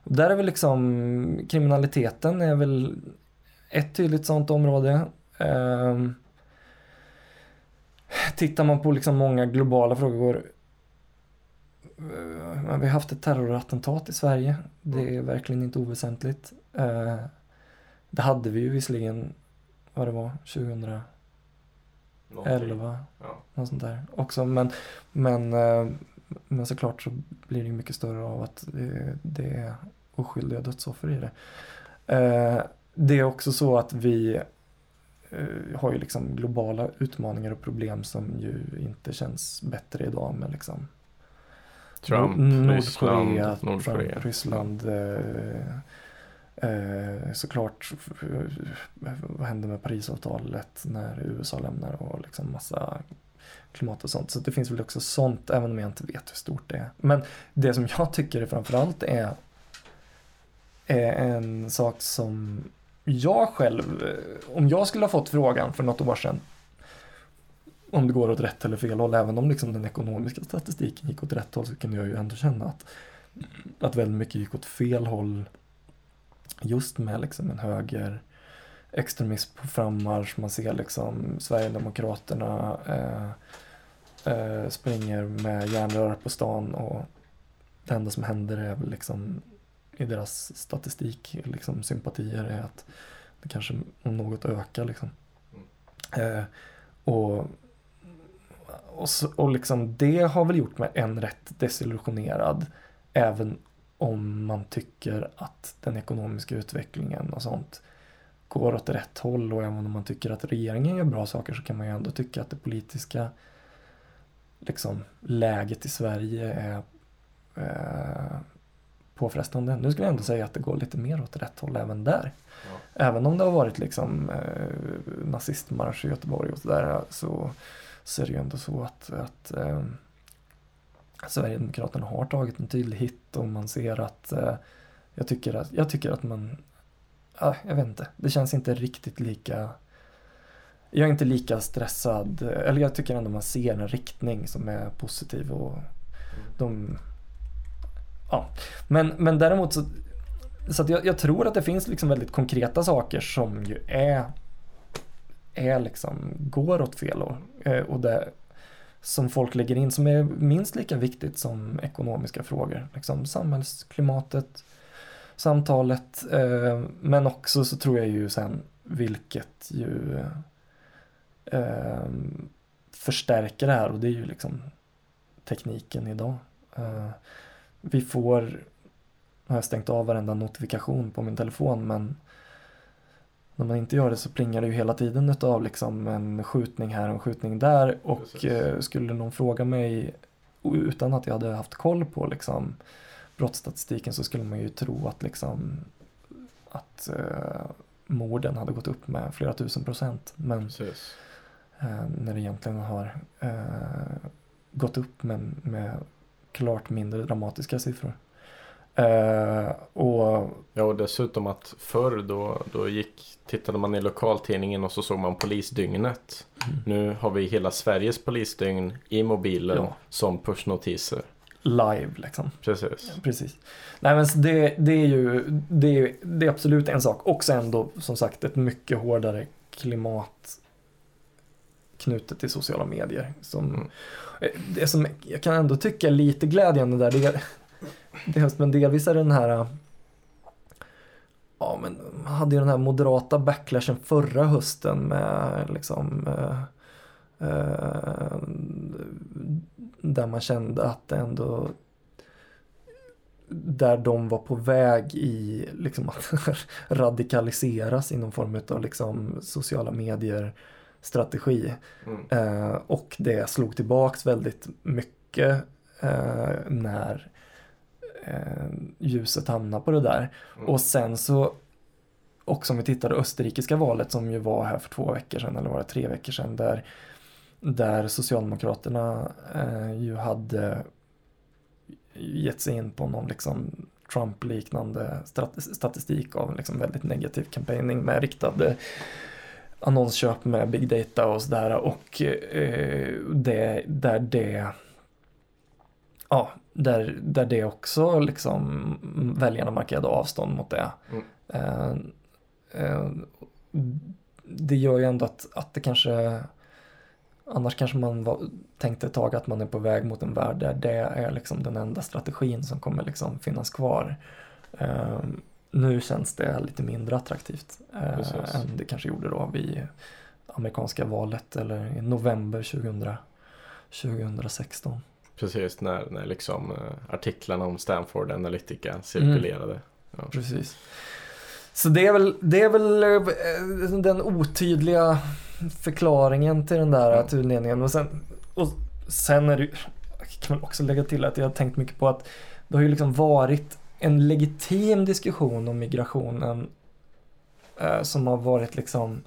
och där är väl liksom kriminaliteten är väl ett tydligt sånt område. Eh, tittar man på liksom många globala frågor Eh, vi har haft ett terrorattentat i Sverige. Det är verkligen inte oväsentligt. Eh, Det hade vi ju visserligen, vad det var, 2011, Någonting. Ja. något sånt där också. Men, men, eh, men såklart så blir det mycket större av att det, det är oskyldiga dödsoffer i det. Det är också så att vi har ju liksom globala utmaningar och problem som ju inte känns bättre idag med liksom Trump, Nordkorea, Nordkorea. Ryssland. Eh, eh, såklart, eh, vad hände med Parisavtalet när USA lämnar och liksom massa klimat och sånt. Så det finns väl också sånt, även om jag inte vet hur stort det är. Men det som jag tycker framförallt är, är en sak som jag själv, eh, om jag skulle ha fått frågan för något år sedan om det går åt rätt eller fel håll, även om liksom den ekonomiska statistiken gick åt rätt håll så kunde jag ju ändå känna att, att väldigt mycket gick åt fel håll just med liksom en höger extremism på frammarsch. Man ser liksom Sverigedemokraterna eh, eh, springer med järnrör på stan och det enda som händer är väl liksom i deras statistik, liksom sympatier är att det kanske om något ökar liksom. Eh, och och, så, och liksom det har väl gjort mig en rätt desillusionerad även om man tycker att den ekonomiska utvecklingen och sånt går åt rätt håll och även om man tycker att regeringen gör bra saker så kan man ju ändå tycka att det politiska liksom, läget i Sverige är eh, påfrestande. Nu skulle jag ändå säga att det går lite mer åt rätt håll även där. Även om det har varit liksom eh, nazistmarsch i Göteborg och sådär så, så är det ju ändå så att, att eh, Sverigedemokraterna har tagit en tydlig hit och man ser att eh, jag, tycker att jag tycker att man, ja, jag vet inte, det känns inte riktigt lika jag är inte lika stressad, eller jag tycker ändå man ser en riktning som är positiv och de Ja, men, men däremot så så att jag, jag tror att det finns liksom väldigt konkreta saker som ju är, är liksom, går åt fel håll. Eh, och det som folk lägger in som är minst lika viktigt som ekonomiska frågor. Liksom samhällsklimatet, samtalet. Eh, men också så tror jag ju sen vilket ju eh, förstärker det här och det är ju liksom tekniken idag. Eh, vi får nu har jag stängt av varenda notifikation på min telefon men när man inte gör det så plingar det ju hela tiden utav liksom en skjutning här och en skjutning där. Och Precis. eh, skulle någon fråga mig utan att jag hade haft koll på liksom brottsstatistiken så skulle man ju tro att liksom att eh, morden hade gått upp med flera tusen procent. Men eh, när det egentligen har eh, gått upp med, med klart mindre dramatiska siffror. Eh, och Ja, och dessutom att förr då, då gick, tittade man i lokaltidningen och så såg man polisdygnet. Mm. Nu har vi hela Sveriges polisdygn i mobilen Ja. som pushnotiser. live liksom. Precis. Precis. Nej men det, det är ju, det är, det är absolut en sak. Och sen då som sagt ett mycket hårdare klimat knutet till sociala medier. Som, Mm. eh, Det som jag kan ändå tycka är lite glädjande där, det är, dels, men delvis är det den här Ja men man hade ju den här moderata backlashen förra hösten med liksom eh, eh, Där man kände att det ändå där de var på väg i liksom att [LAUGHS] radikaliseras i någon form av liksom sociala medier strategi. Mm. Eh, och det slog tillbaks väldigt mycket eh, när eh, ljuset hamnade på det där. Mm. Och sen så, också om vi tittar det österrikiska valet som ju var här för två veckor sedan, eller var det tre veckor sedan, där, där Socialdemokraterna eh, ju hade gett sig in på någon liksom Trump-liknande statistik av liksom väldigt negativ campaigning med riktade annonsköp med big data och sådär och eh, det, där det ja, där, där det också liksom väljarna markerade avstånd mot det. Mm. Eh, eh, det gör ju ändå att, att det kanske Annars kanske man var, tänkte ett tag att man är på väg mot en värld där det är liksom den enda strategin som kommer liksom finnas kvar. Eh, nu känns det lite mindre attraktivt eh, Precis. än det kanske gjorde då vid amerikanska valet eller i november 2000, 2016. Precis, när, när liksom eh, artiklarna om Stanford Analytica cirkulerade. Ja. Precis. Så det är väl, det är väl eh, den otydliga förklaringen till den där Mm. tudelningen. Och sen, och sen är det kan väl också lägga till att jag har tänkt mycket på att det har ju liksom varit en legitim diskussion om migrationen eh, som har varit liksom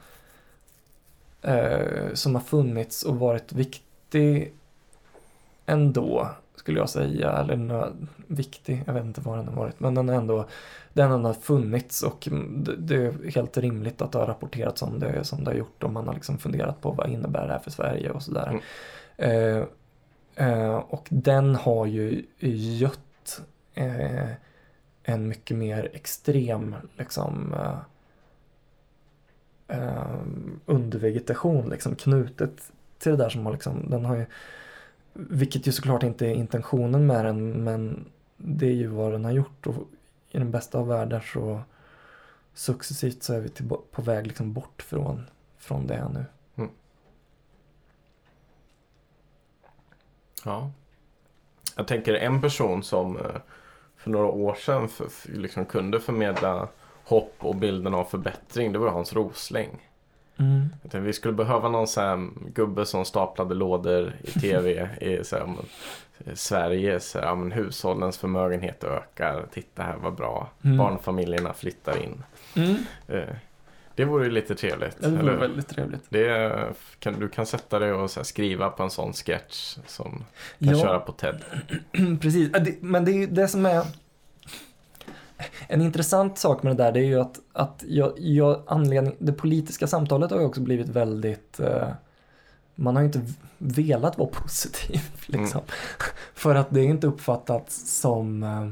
eh, som har funnits och varit viktig ändå skulle jag säga, eller nö, viktig, jag vet inte vad den har varit, men den har ändå, den har funnits och det, är helt rimligt att det har rapporterats om det som det har gjort. Och man har liksom funderat på vad innebär det här för Sverige och sådär. Eh, eh, och den har ju gött eh, en mycket mer extrem liksom eh, eh, undervegetation liksom knutet till det där som har liksom, den har ju vilket ju såklart inte är intentionen med den men det är ju vad den har gjort och i den bästa av världar så successivt så är vi till, på väg liksom bort från, från det nu. Mm. Ja. Jag tänker en person som eh, för några år sedan för, för, liksom kunde förmedla hopp och bilden av förbättring, det var Hans Rosling. Tänkte, vi skulle behöva någon här gubbe som staplade lådor i tv [LAUGHS] i så här, eh, Sverige, så här, ja, men, hushållens förmögenhet ökar, titta här vad bra, Mm. barnfamiljerna flyttar in. Mm. Det vore ju lite trevligt. Ja, det eller var hur? väldigt trevligt. Det kan, du kan sätta dig och skriva på en sån sketch som kan köra på TED. [CLEARS THROAT] Precis, Ja, men det är ju det som är en intressant sak med det där det är ju att, att jag, jag, anledning, det politiska samtalet har ju också blivit väldigt eh, man har ju inte velat vara [LAUGHS] positiv liksom. För att det är inte uppfattats som eh,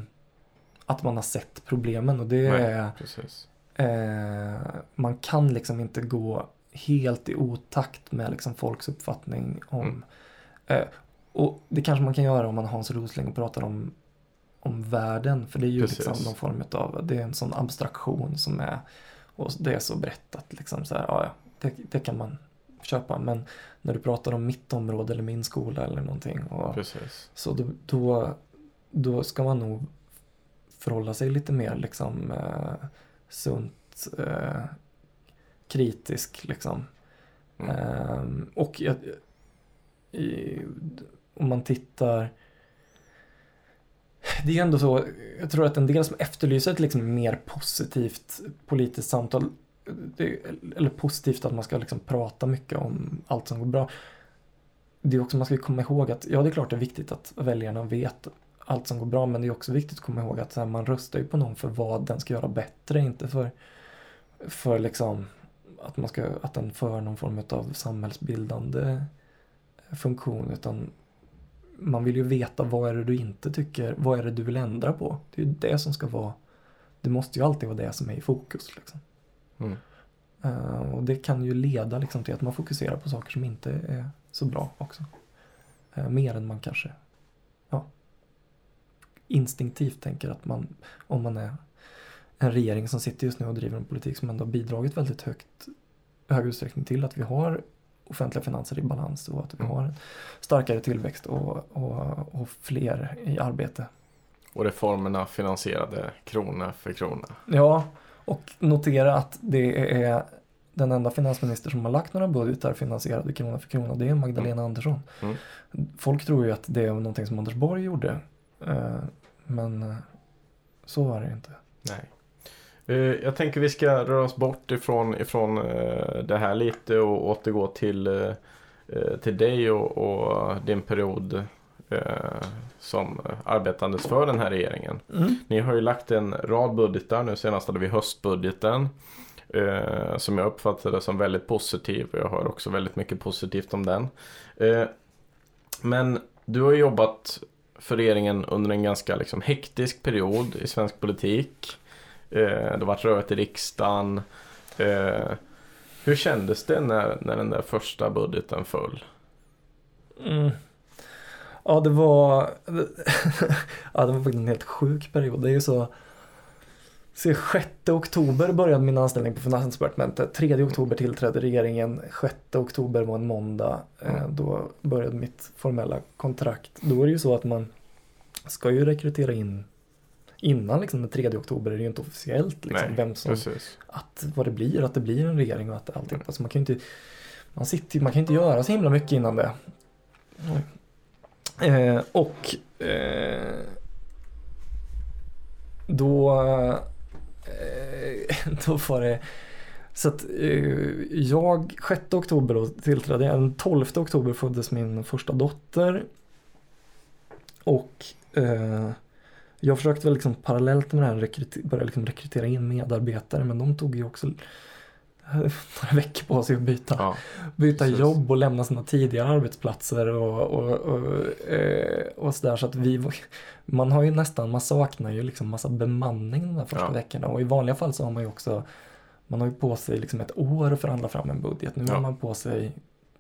att man har sett problemen och det Nej. är Precis. Eh, man kan liksom inte gå helt i otakt med liksom folks uppfattning om Mm. eh, och det kanske man kan göra om man har Hans Rosling och pratar om om världen för det är ju Precis. liksom någon form av det är en sån abstraktion som är och det är så brett att liksom så här, ja, det, det kan man köpa men när du pratar om mitt område eller min skola eller någonting och Precis. så då, då, då ska man nog förhålla sig lite mer liksom eh, sunt eh, kritisk liksom. Mm. Ehm, och jag, i, om man tittar det är ändå så, jag tror att en del som efterlyser ett liksom mer positivt politiskt samtal, det, eller positivt att man ska liksom prata mycket om allt som går bra. Det är också, man ska komma ihåg att, ja det är klart det är viktigt att väljarna vet allt som går bra, men det är också viktigt att komma ihåg att här, man röstar ju på någon för vad den ska göra bättre, inte för, för liksom att man ska, att den för någon form av samhällsbildande funktion, utan man vill ju veta vad är det du inte tycker, vad är det du vill ändra på. Det är ju det som ska vara, det måste ju alltid vara det som är i fokus. Liksom. Mm. Eh, och det kan ju leda liksom, till att man fokuserar på saker som inte är så bra också. Eh, mer än man kanske instinktivt tänker att man, om man är en regering som sitter just nu och driver en politik som ändå har bidragit väldigt högt, hög utsträckning till att vi har offentliga finanser i balans och att vi Mm. har starkare tillväxt och, och, och fler i arbete. Och reformerna finansierade krona för krona. Ja, och notera att det är den enda finansminister som har lagt några budgetar finansierade krona för krona, det är Magdalena Andersson. Mm. Folk tror ju att det är någonting som Anders Borg gjorde, men eh, så var det inte. Nej. Eh, Jag tänker vi ska röra oss bort ifrån, ifrån eh, det här lite och återgå till, eh, eh, till dig och, och din period eh, som arbetandes för den här regeringen. Ni har ju lagt en rad budgetar, nu senast hade vi höstbudgeten. Eh, som jag uppfattade som väldigt positiv och jag hör också väldigt mycket positivt om den. Eh, men du har jobbat för regeringen under en ganska liksom, hektisk period i svensk politik. Eh, det har varit rörigt i riksdagen. Eh, hur kändes det när, när den där första budgeten föll? Mm. Ja, det var, [LAUGHS] ja, det var faktiskt en helt sjuk period. Det är ju så, se 6 oktober började min anställning på Finansdepartementet. 3 oktober tillträdde regeringen. 6 oktober var en måndag. Eh, Då började mitt formella kontrakt. Då är det ju så att man ska ju rekrytera in innan liksom den 3 oktober är det ju inte officiellt liksom, Nej, vem som Precis. att vad det blir, att det blir en regering och att allting. Alltså man kan ju inte, man sitter, man kan inte göra så himla mycket innan det. Eh, och eh, då, Eh, [LAUGHS] då var det så att eh, jag 6 oktober då tillträdde jag. Den 12 oktober föddes min första dotter. Och eh, jag försökte väl liksom parallellt med det här rekryter, börja liksom rekrytera in medarbetare men de tog ju också [LAUGHS] några veckor på sig att byta, Ja, byta precis. jobb och lämna sina tidigare arbetsplatser och, och, och, eh, och sådär. Så att vi, man har ju nästan, man saknar ju liksom massa bemanning de där första Ja. veckorna och i vanliga fall så har man ju också, man har ju på sig liksom ett år att förhandla fram en budget. Nu Ja. har man på sig,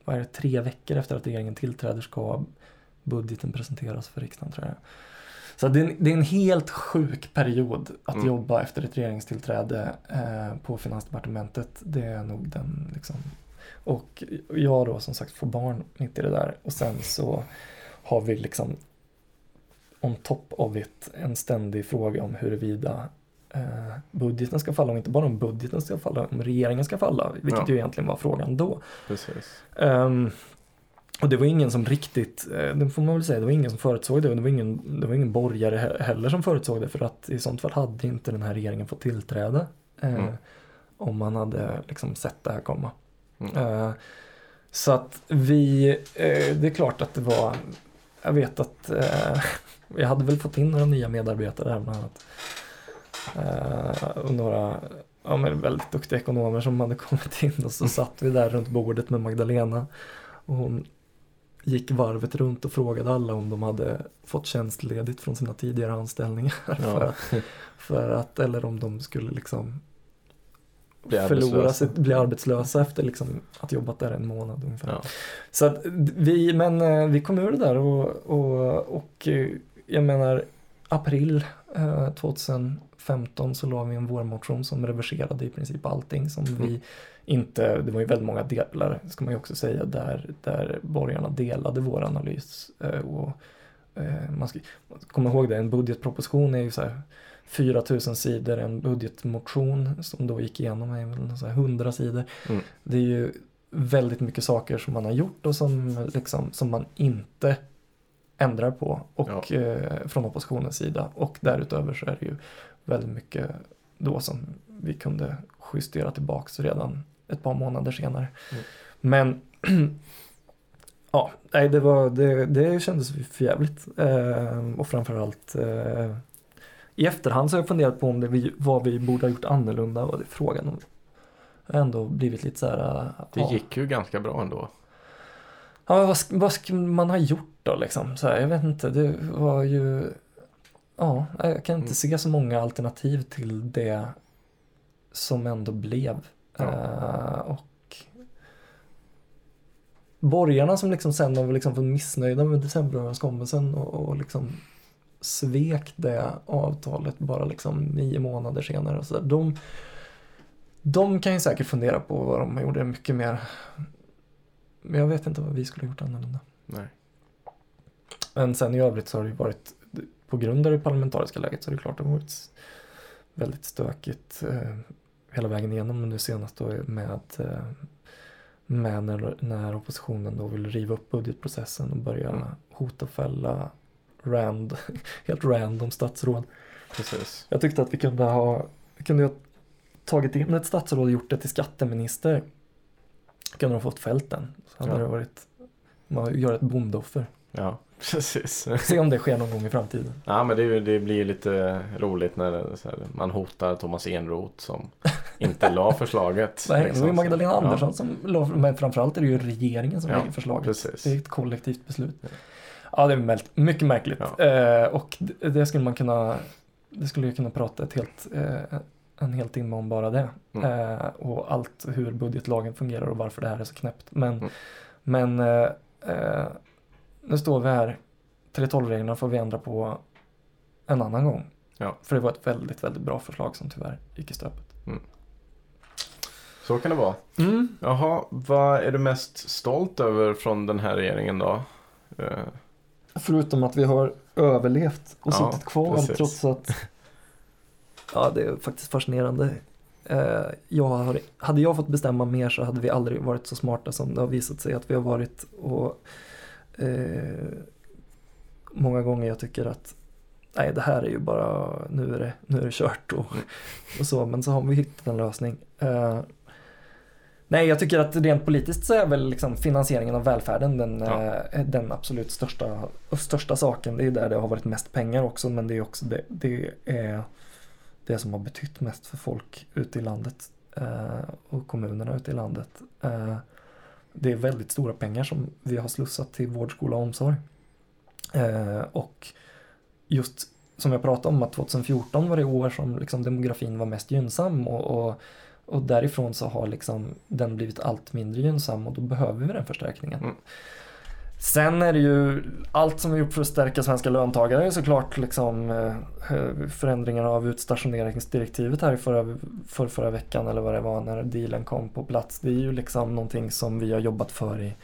vad är det, tre veckor efter att regeringen tillträder ska budgeten presenteras för riksdagen tror jag. Så det är, en, det är en helt sjuk period att Mm. jobba efter ett regeringstillträde eh, på Finansdepartementet. Det är nog den liksom. Och jag då som sagt får barn mitt i det där och sen så har vi liksom on top of it en ständig fråga om huruvida eh, budgeten ska falla och inte bara om budgeten ska falla, om regeringen ska falla, vilket Ja. ju egentligen var frågan då. precis. Ehm, och det var ingen som riktigt, eh, det får man väl säga, det var ingen som förutsåg det och det var ingen, det var ingen borgare he- heller som förutsåg det för att i sånt fall hade inte den här regeringen fått tillträda. eh, Mm. Om man hade liksom sett det här komma. Mm. Eh, så att vi, eh, det är klart att det var, jag vet att eh, [LAUGHS] jag hade väl fått in några nya medarbetare här bland annat. Eh, och några ja, men väldigt duktiga ekonomer som hade [LAUGHS] kommit in och så satt vi där runt bordet med Magdalena. Och hon gick varvet runt och frågade alla om de hade fått tjänstledigt från sina tidigare anställningar. [LAUGHS] Ja. för, att, för att, eller om de skulle liksom bli förlora sitt, bli arbetslösa efter liksom att jobbat där en månad ungefär. Ja. Så att vi, men eh, vi kom ur det där och, och, och eh, jag menar april eh, 2000 15 så la vi en vårmotion som reverserade i princip allting som mm. vi inte, det var ju väldigt många delar ska man ju också säga där, där borgarna delade vår analys. Eh, och, eh, man ska, kom ihåg det, en budgetproposition är ju så här 4000 sidor, en budgetmotion som då gick igenom är väl 100 sidor. Mm. Det är ju väldigt mycket saker som man har gjort och som, liksom, som man inte ändrar på och, ja. eh, från oppositionens sida. Och därutöver så är det ju väldigt mycket då som vi kunde justera tillbaks redan ett par månader senare. Mm. Men [CLEARS THROAT] ja, nej, det, var, det, det kändes för jävligt. Eh, och framförallt eh, i efterhand så har jag funderat på om det vi, vad vi borde ha gjort annorlunda. Vad det frågan om. Jag har ändå blivit lite så här. eh, Det ja. gick ju ganska bra ändå. Ja, vad, vad skulle man ha gjort då liksom? Så här, jag vet inte, det var ju... Ja, jag kan inte Mm. se så många alternativ till det som ändå blev. Ja. Eh, och borgarna som liksom sen har liksom missnöjda med decemberöverenskommelsen och, och liksom svek det avtalet bara liksom nio månader senare. Och så där. De, de kan ju säkert fundera på vad de gjorde mycket mer. Men jag vet inte vad vi skulle ha gjort annorlunda. Nej. Men sen i övrigt så har det ju varit, på grund av det parlamentariska läget så är det klart att det har varit väldigt stökigt eh, hela vägen igenom. Men nu senast då med, eh, med när, när oppositionen då vill riva upp budgetprocessen och börja Mm. hota och fälla rand, [LAUGHS] helt random statsråd. Precis. Jag tyckte att vi kunde ha, vi kunde ha tagit in ett statsråd och gjort det till skatteminister. Kunde ha fått fällt den. Så hade Ja. det varit, man gör ett bondeoffer. Ja, precis. Se om det sker någon gång i framtiden. Ja men det, det blir lite roligt när det, här, man hotar Thomas Enroth som inte la [LAUGHS] förslaget. Nej, det var liksom. Magdalena Ja, Andersson som la, men framförallt är det ju regeringen som Ja, lägger förslaget. precis. Det är ett kollektivt beslut. Ja, det är mycket märkligt. Ja. Eh, och det, det skulle man kunna, det skulle jag kunna prata ett helt, eh, en hel timme om bara det. Mm. Eh, och allt hur budgetlagen fungerar och varför det här är så knäppt. Men, Mm. men eh, eh, nu står vi här. 3.12-reglerna får vi ändra på en annan gång. Ja. För det var ett väldigt, väldigt bra förslag som tyvärr gick i stöpet. Så kan det vara. Jaha, vad är du mest stolt över från den här regeringen då? Eh, Förutom att vi har överlevt och Ja, suttit kvar precis. trots att [LAUGHS] Ja, det är faktiskt fascinerande. Eh, Jag har, hade jag fått bestämma mer så hade vi aldrig varit så smarta som det har visat sig att vi har varit. Och eh, Många gånger jag tycker att nej, det här är ju bara, nu är det, nu är det kört och, och så. Men så har vi hittat en lösning. Eh, Nej, jag tycker att rent politiskt så är väl liksom finansieringen av välfärden den, Ja. eh, den absolut största, största saken. Det är där det har varit mest pengar också, men det är också det, det är det som har betytt mest för folk ute i landet eh, och kommunerna ute i landet. Det är väldigt stora pengar som vi har slussat till vård, skola och omsorg. Eh, och just som jag pratade om att 2014 var det år som liksom demografin var mest gynnsam och, och, och därifrån så har liksom den blivit allt mindre gynnsam och då behöver vi den förstärkningen. Mm. Sen är det ju allt som vi gjort för att stärka svenska löntagare är såklart liksom eh, förändringarna av utstationeringsdirektivet här i förra, för förra veckan eller vad det var när dealen kom på plats. Det är ju liksom någonting som vi har jobbat för i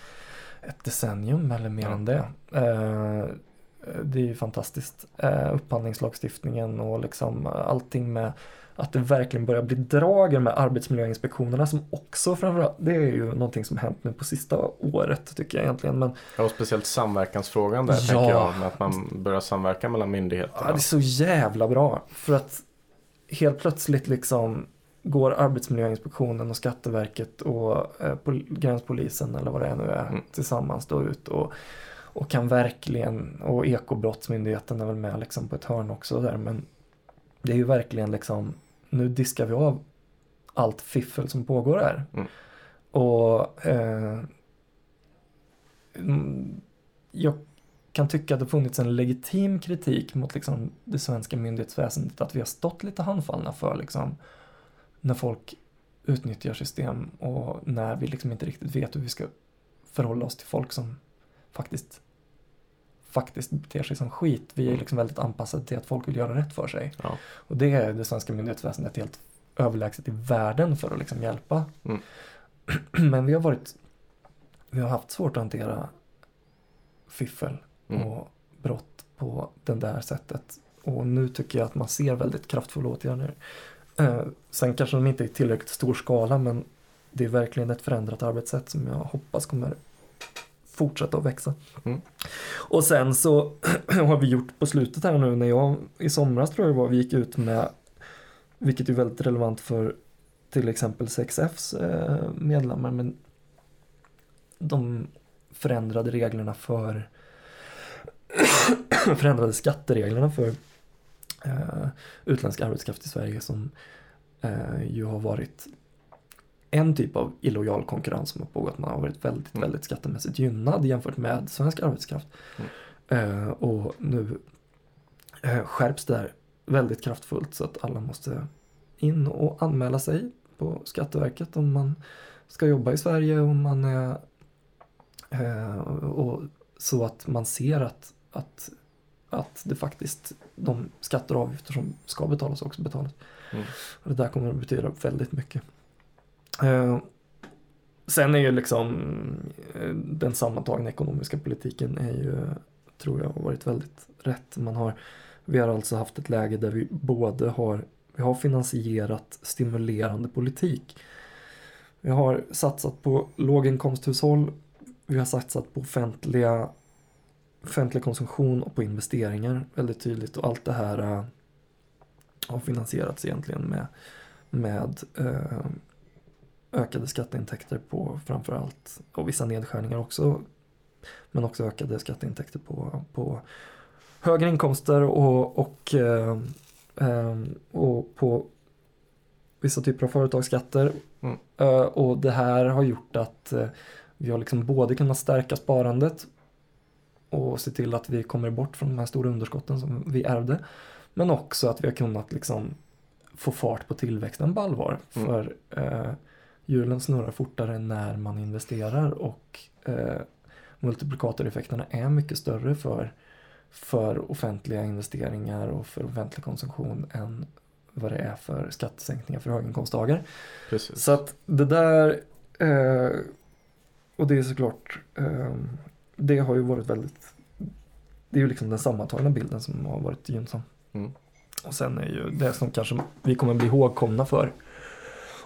ett decennium eller mer än det. Eh, det är ju fantastiskt. Eh, upphandlingslagstiftningen och liksom allting med att det verkligen börjar bli drag med arbetsmiljöinspektionerna som också framförallt, det är ju någonting som hänt nu på sista året tycker jag egentligen. Men Ja, och speciellt samverkansfrågan där Ja. tänker jag. Med att man börjar samverka mellan myndigheterna. Ja, det är så jävla bra. För att helt plötsligt liksom går Arbetsmiljöinspektionen och Skatteverket och eh, pol- gränspolisen eller vad det nu är Mm. tillsammans då ut och, och kan verkligen, och Ekobrottsmyndigheten är väl med liksom på ett hörn också där men det är ju verkligen liksom, nu diskar vi av allt fiffel som pågår här. Mm. Och eh, mm, jag kan tycka att det funnits en legitim kritik mot liksom det svenska myndighetsväsendet att vi har stått lite handfallna för liksom när folk utnyttjar system och när vi liksom inte riktigt vet hur vi ska förhålla oss till folk som faktiskt faktiskt beter sig som skit. Vi är Mm. liksom väldigt anpassade till att folk vill göra rätt för sig. Ja. Och det är det svenska myndighetsväsendet helt överlägset i världen för att liksom hjälpa. Mm. [CLEARS THROAT] Men vi har varit vi har haft svårt att hantera fiffel Mm. och brott på det där sättet. Och nu tycker jag att man ser väldigt kraftfulla åtgärder. Eh, sen kanske de inte är i tillräckligt stor skala men det är verkligen ett förändrat arbetssätt som jag hoppas kommer fortsätta att växa. Mm. Och sen så [CLEARS THROAT] har vi gjort på slutet här nu när jag i somras tror jag det var, vi gick ut med, vilket är väldigt relevant för till exempel 6Fs eh, medlemmar, men de förändrade reglerna för [CLEARS THROAT] förändrade skattereglerna för eh, utländsk arbetskraft i Sverige som eh, ju har varit en typ av illojal konkurrens som har pågått. Man har varit väldigt, Mm. väldigt skattemässigt gynnad jämfört med svensk arbetskraft. Eh, och nu eh, skärps det här väldigt kraftfullt så att alla måste in och anmäla sig på Skatteverket om man ska jobba i Sverige om man är eh, och så att man ser att, att, att det faktiskt de skatter och avgifter som ska betalas också betalas. Mm. Och det där kommer att betyda väldigt mycket. Eh, sen är ju liksom eh, den sammantagna ekonomiska politiken är ju, tror jag, har varit väldigt rätt. Man har, vi har alltså haft ett läge där vi både har, vi har finansierat stimulerande politik. Vi har satsat på låginkomsthushåll, vi har satsat på offentliga, offentlig konsumtion och på investeringar väldigt tydligt och allt det här eh, har finansierats egentligen med, med eh, ökade skatteintäkter på framförallt och vissa nedskärningar också men också ökade skatteintäkter på, på högre inkomster och, och, eh, eh, och på vissa typer av företagsskatter. Mm. Eh, och det här har gjort att eh, vi har liksom både kunnat stärka sparandet och se till att vi kommer bort från de här stora underskotten som vi ärvde. Men också att vi har kunnat liksom få fart på tillväxten på allvar. Mm. För eh, hjulen snurrar fortare när man investerar och eh, multiplikatoreffekterna är mycket större för, för offentliga investeringar och för offentlig konsumtion än vad det är för skattesänkningar för höginkomsttagare. Precis. Så att det där, eh, och det är såklart, eh, det har ju varit väldigt, det är ju liksom den sammantagna bilden som har varit gynnsam. Mm. Och sen är ju det som kanske vi kommer bli ihågkomna för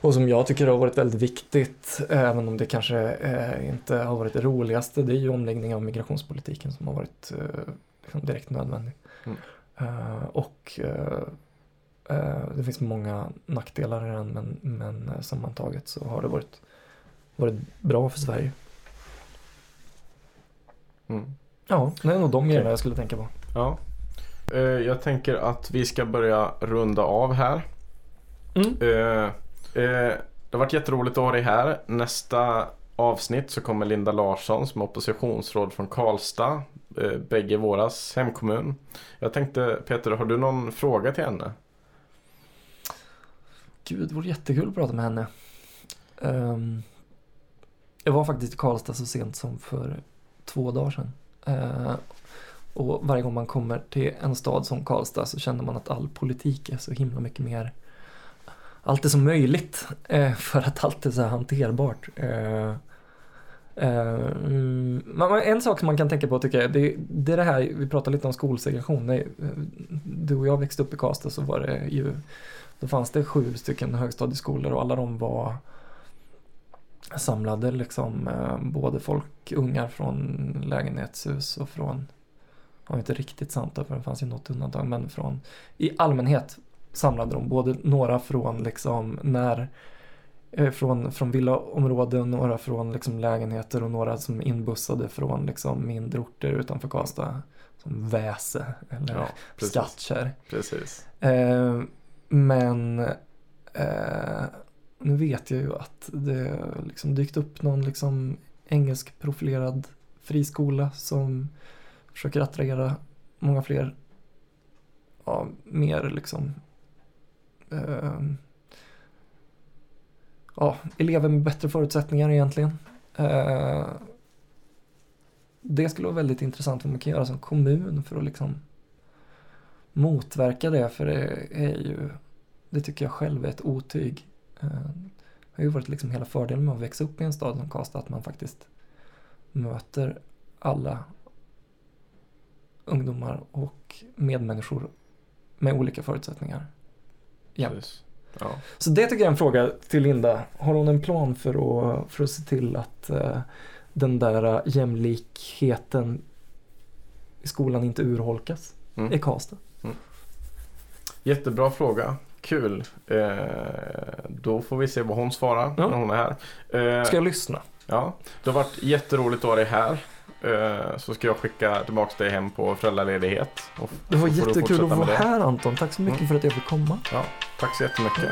och som jag tycker har varit väldigt viktigt, även om det kanske eh, inte har varit det roligaste, det är ju omläggningen av migrationspolitiken som har varit eh, liksom direkt nödvändig. Mm. Eh, och det finns många nackdelar i den, men, men sammantaget så har det varit, varit bra för Sverige. Mm. Ja, det är nog de grejerna Okej. jag skulle tänka på. Ja. Jag tänker att vi ska börja runda av här. Mm. Eh, det har varit jätteroligt att ha dig här. Nästa avsnitt så kommer Linda Larsson som är oppositionsråd från Karlstad. eh, Bägge våras hemkommun. Jag tänkte Peter, har du någon fråga till henne? Gud, det vore jättekul att prata med henne. Ehm, jag var faktiskt i Karlstad så sent som för två dagar sedan. Eh, och varje gång man kommer till en stad som Karlstad så känner man att all politik är så himla mycket mer allt är så möjligt eh, för att allt är så här hanterbart. Eh, eh, mm, en sak som man kan tänka på tycker jag, det, det är det här, vi pratade lite om skolsegregation. Nej, Du och jag växte upp i Karlstad så var det ju då fanns det sju stycken högstadieskolor och alla de var samlade liksom eh, både folk, ungar från lägenhetshus och från, det var inte riktigt sant då, för det fanns ju något undantag, men från i allmänhet samlade de både några från liksom när eh, från, från villaområden, några från liksom lägenheter och några som inbussade från liksom mindre orter utanför Karlstad. Som Väse eller Ja, precis. Skattkärr. Precis. Eh, men eh, nu vet jag ju att det liksom dykt upp någon liksom engelskprofilerad friskola som försöker attrahera många fler, ja, mer liksom eh, ja, elever med bättre förutsättningar egentligen. Eh, det skulle vara väldigt intressant vad man kan göra som kommun för att liksom motverka det för det är ju, det tycker jag själv är ett otyg. Eh, Det har ju varit liksom hela fördelen med att växa upp i en stad som Karlstad att man faktiskt möter alla ungdomar och medmänniskor med olika förutsättningar. Ja. Så det tycker jag är en fråga till Linda. Har hon en plan för att, för att se till att eh, den där jämlikheten i skolan inte urholkas Mm. i Karlstad? Jättebra fråga. Kul. Eh, då får vi se vad hon svarar Ja. när hon är här. Eh, Ska jag lyssna? Ja, det har varit jätteroligt att ha dig här. Eh, så ska jag skicka tillbaka dig hem på föräldraledighet. Och Det var jättekul att vara här Anton. Tack så mycket Mm. för att jag fick komma. Ja, tack så jättemycket.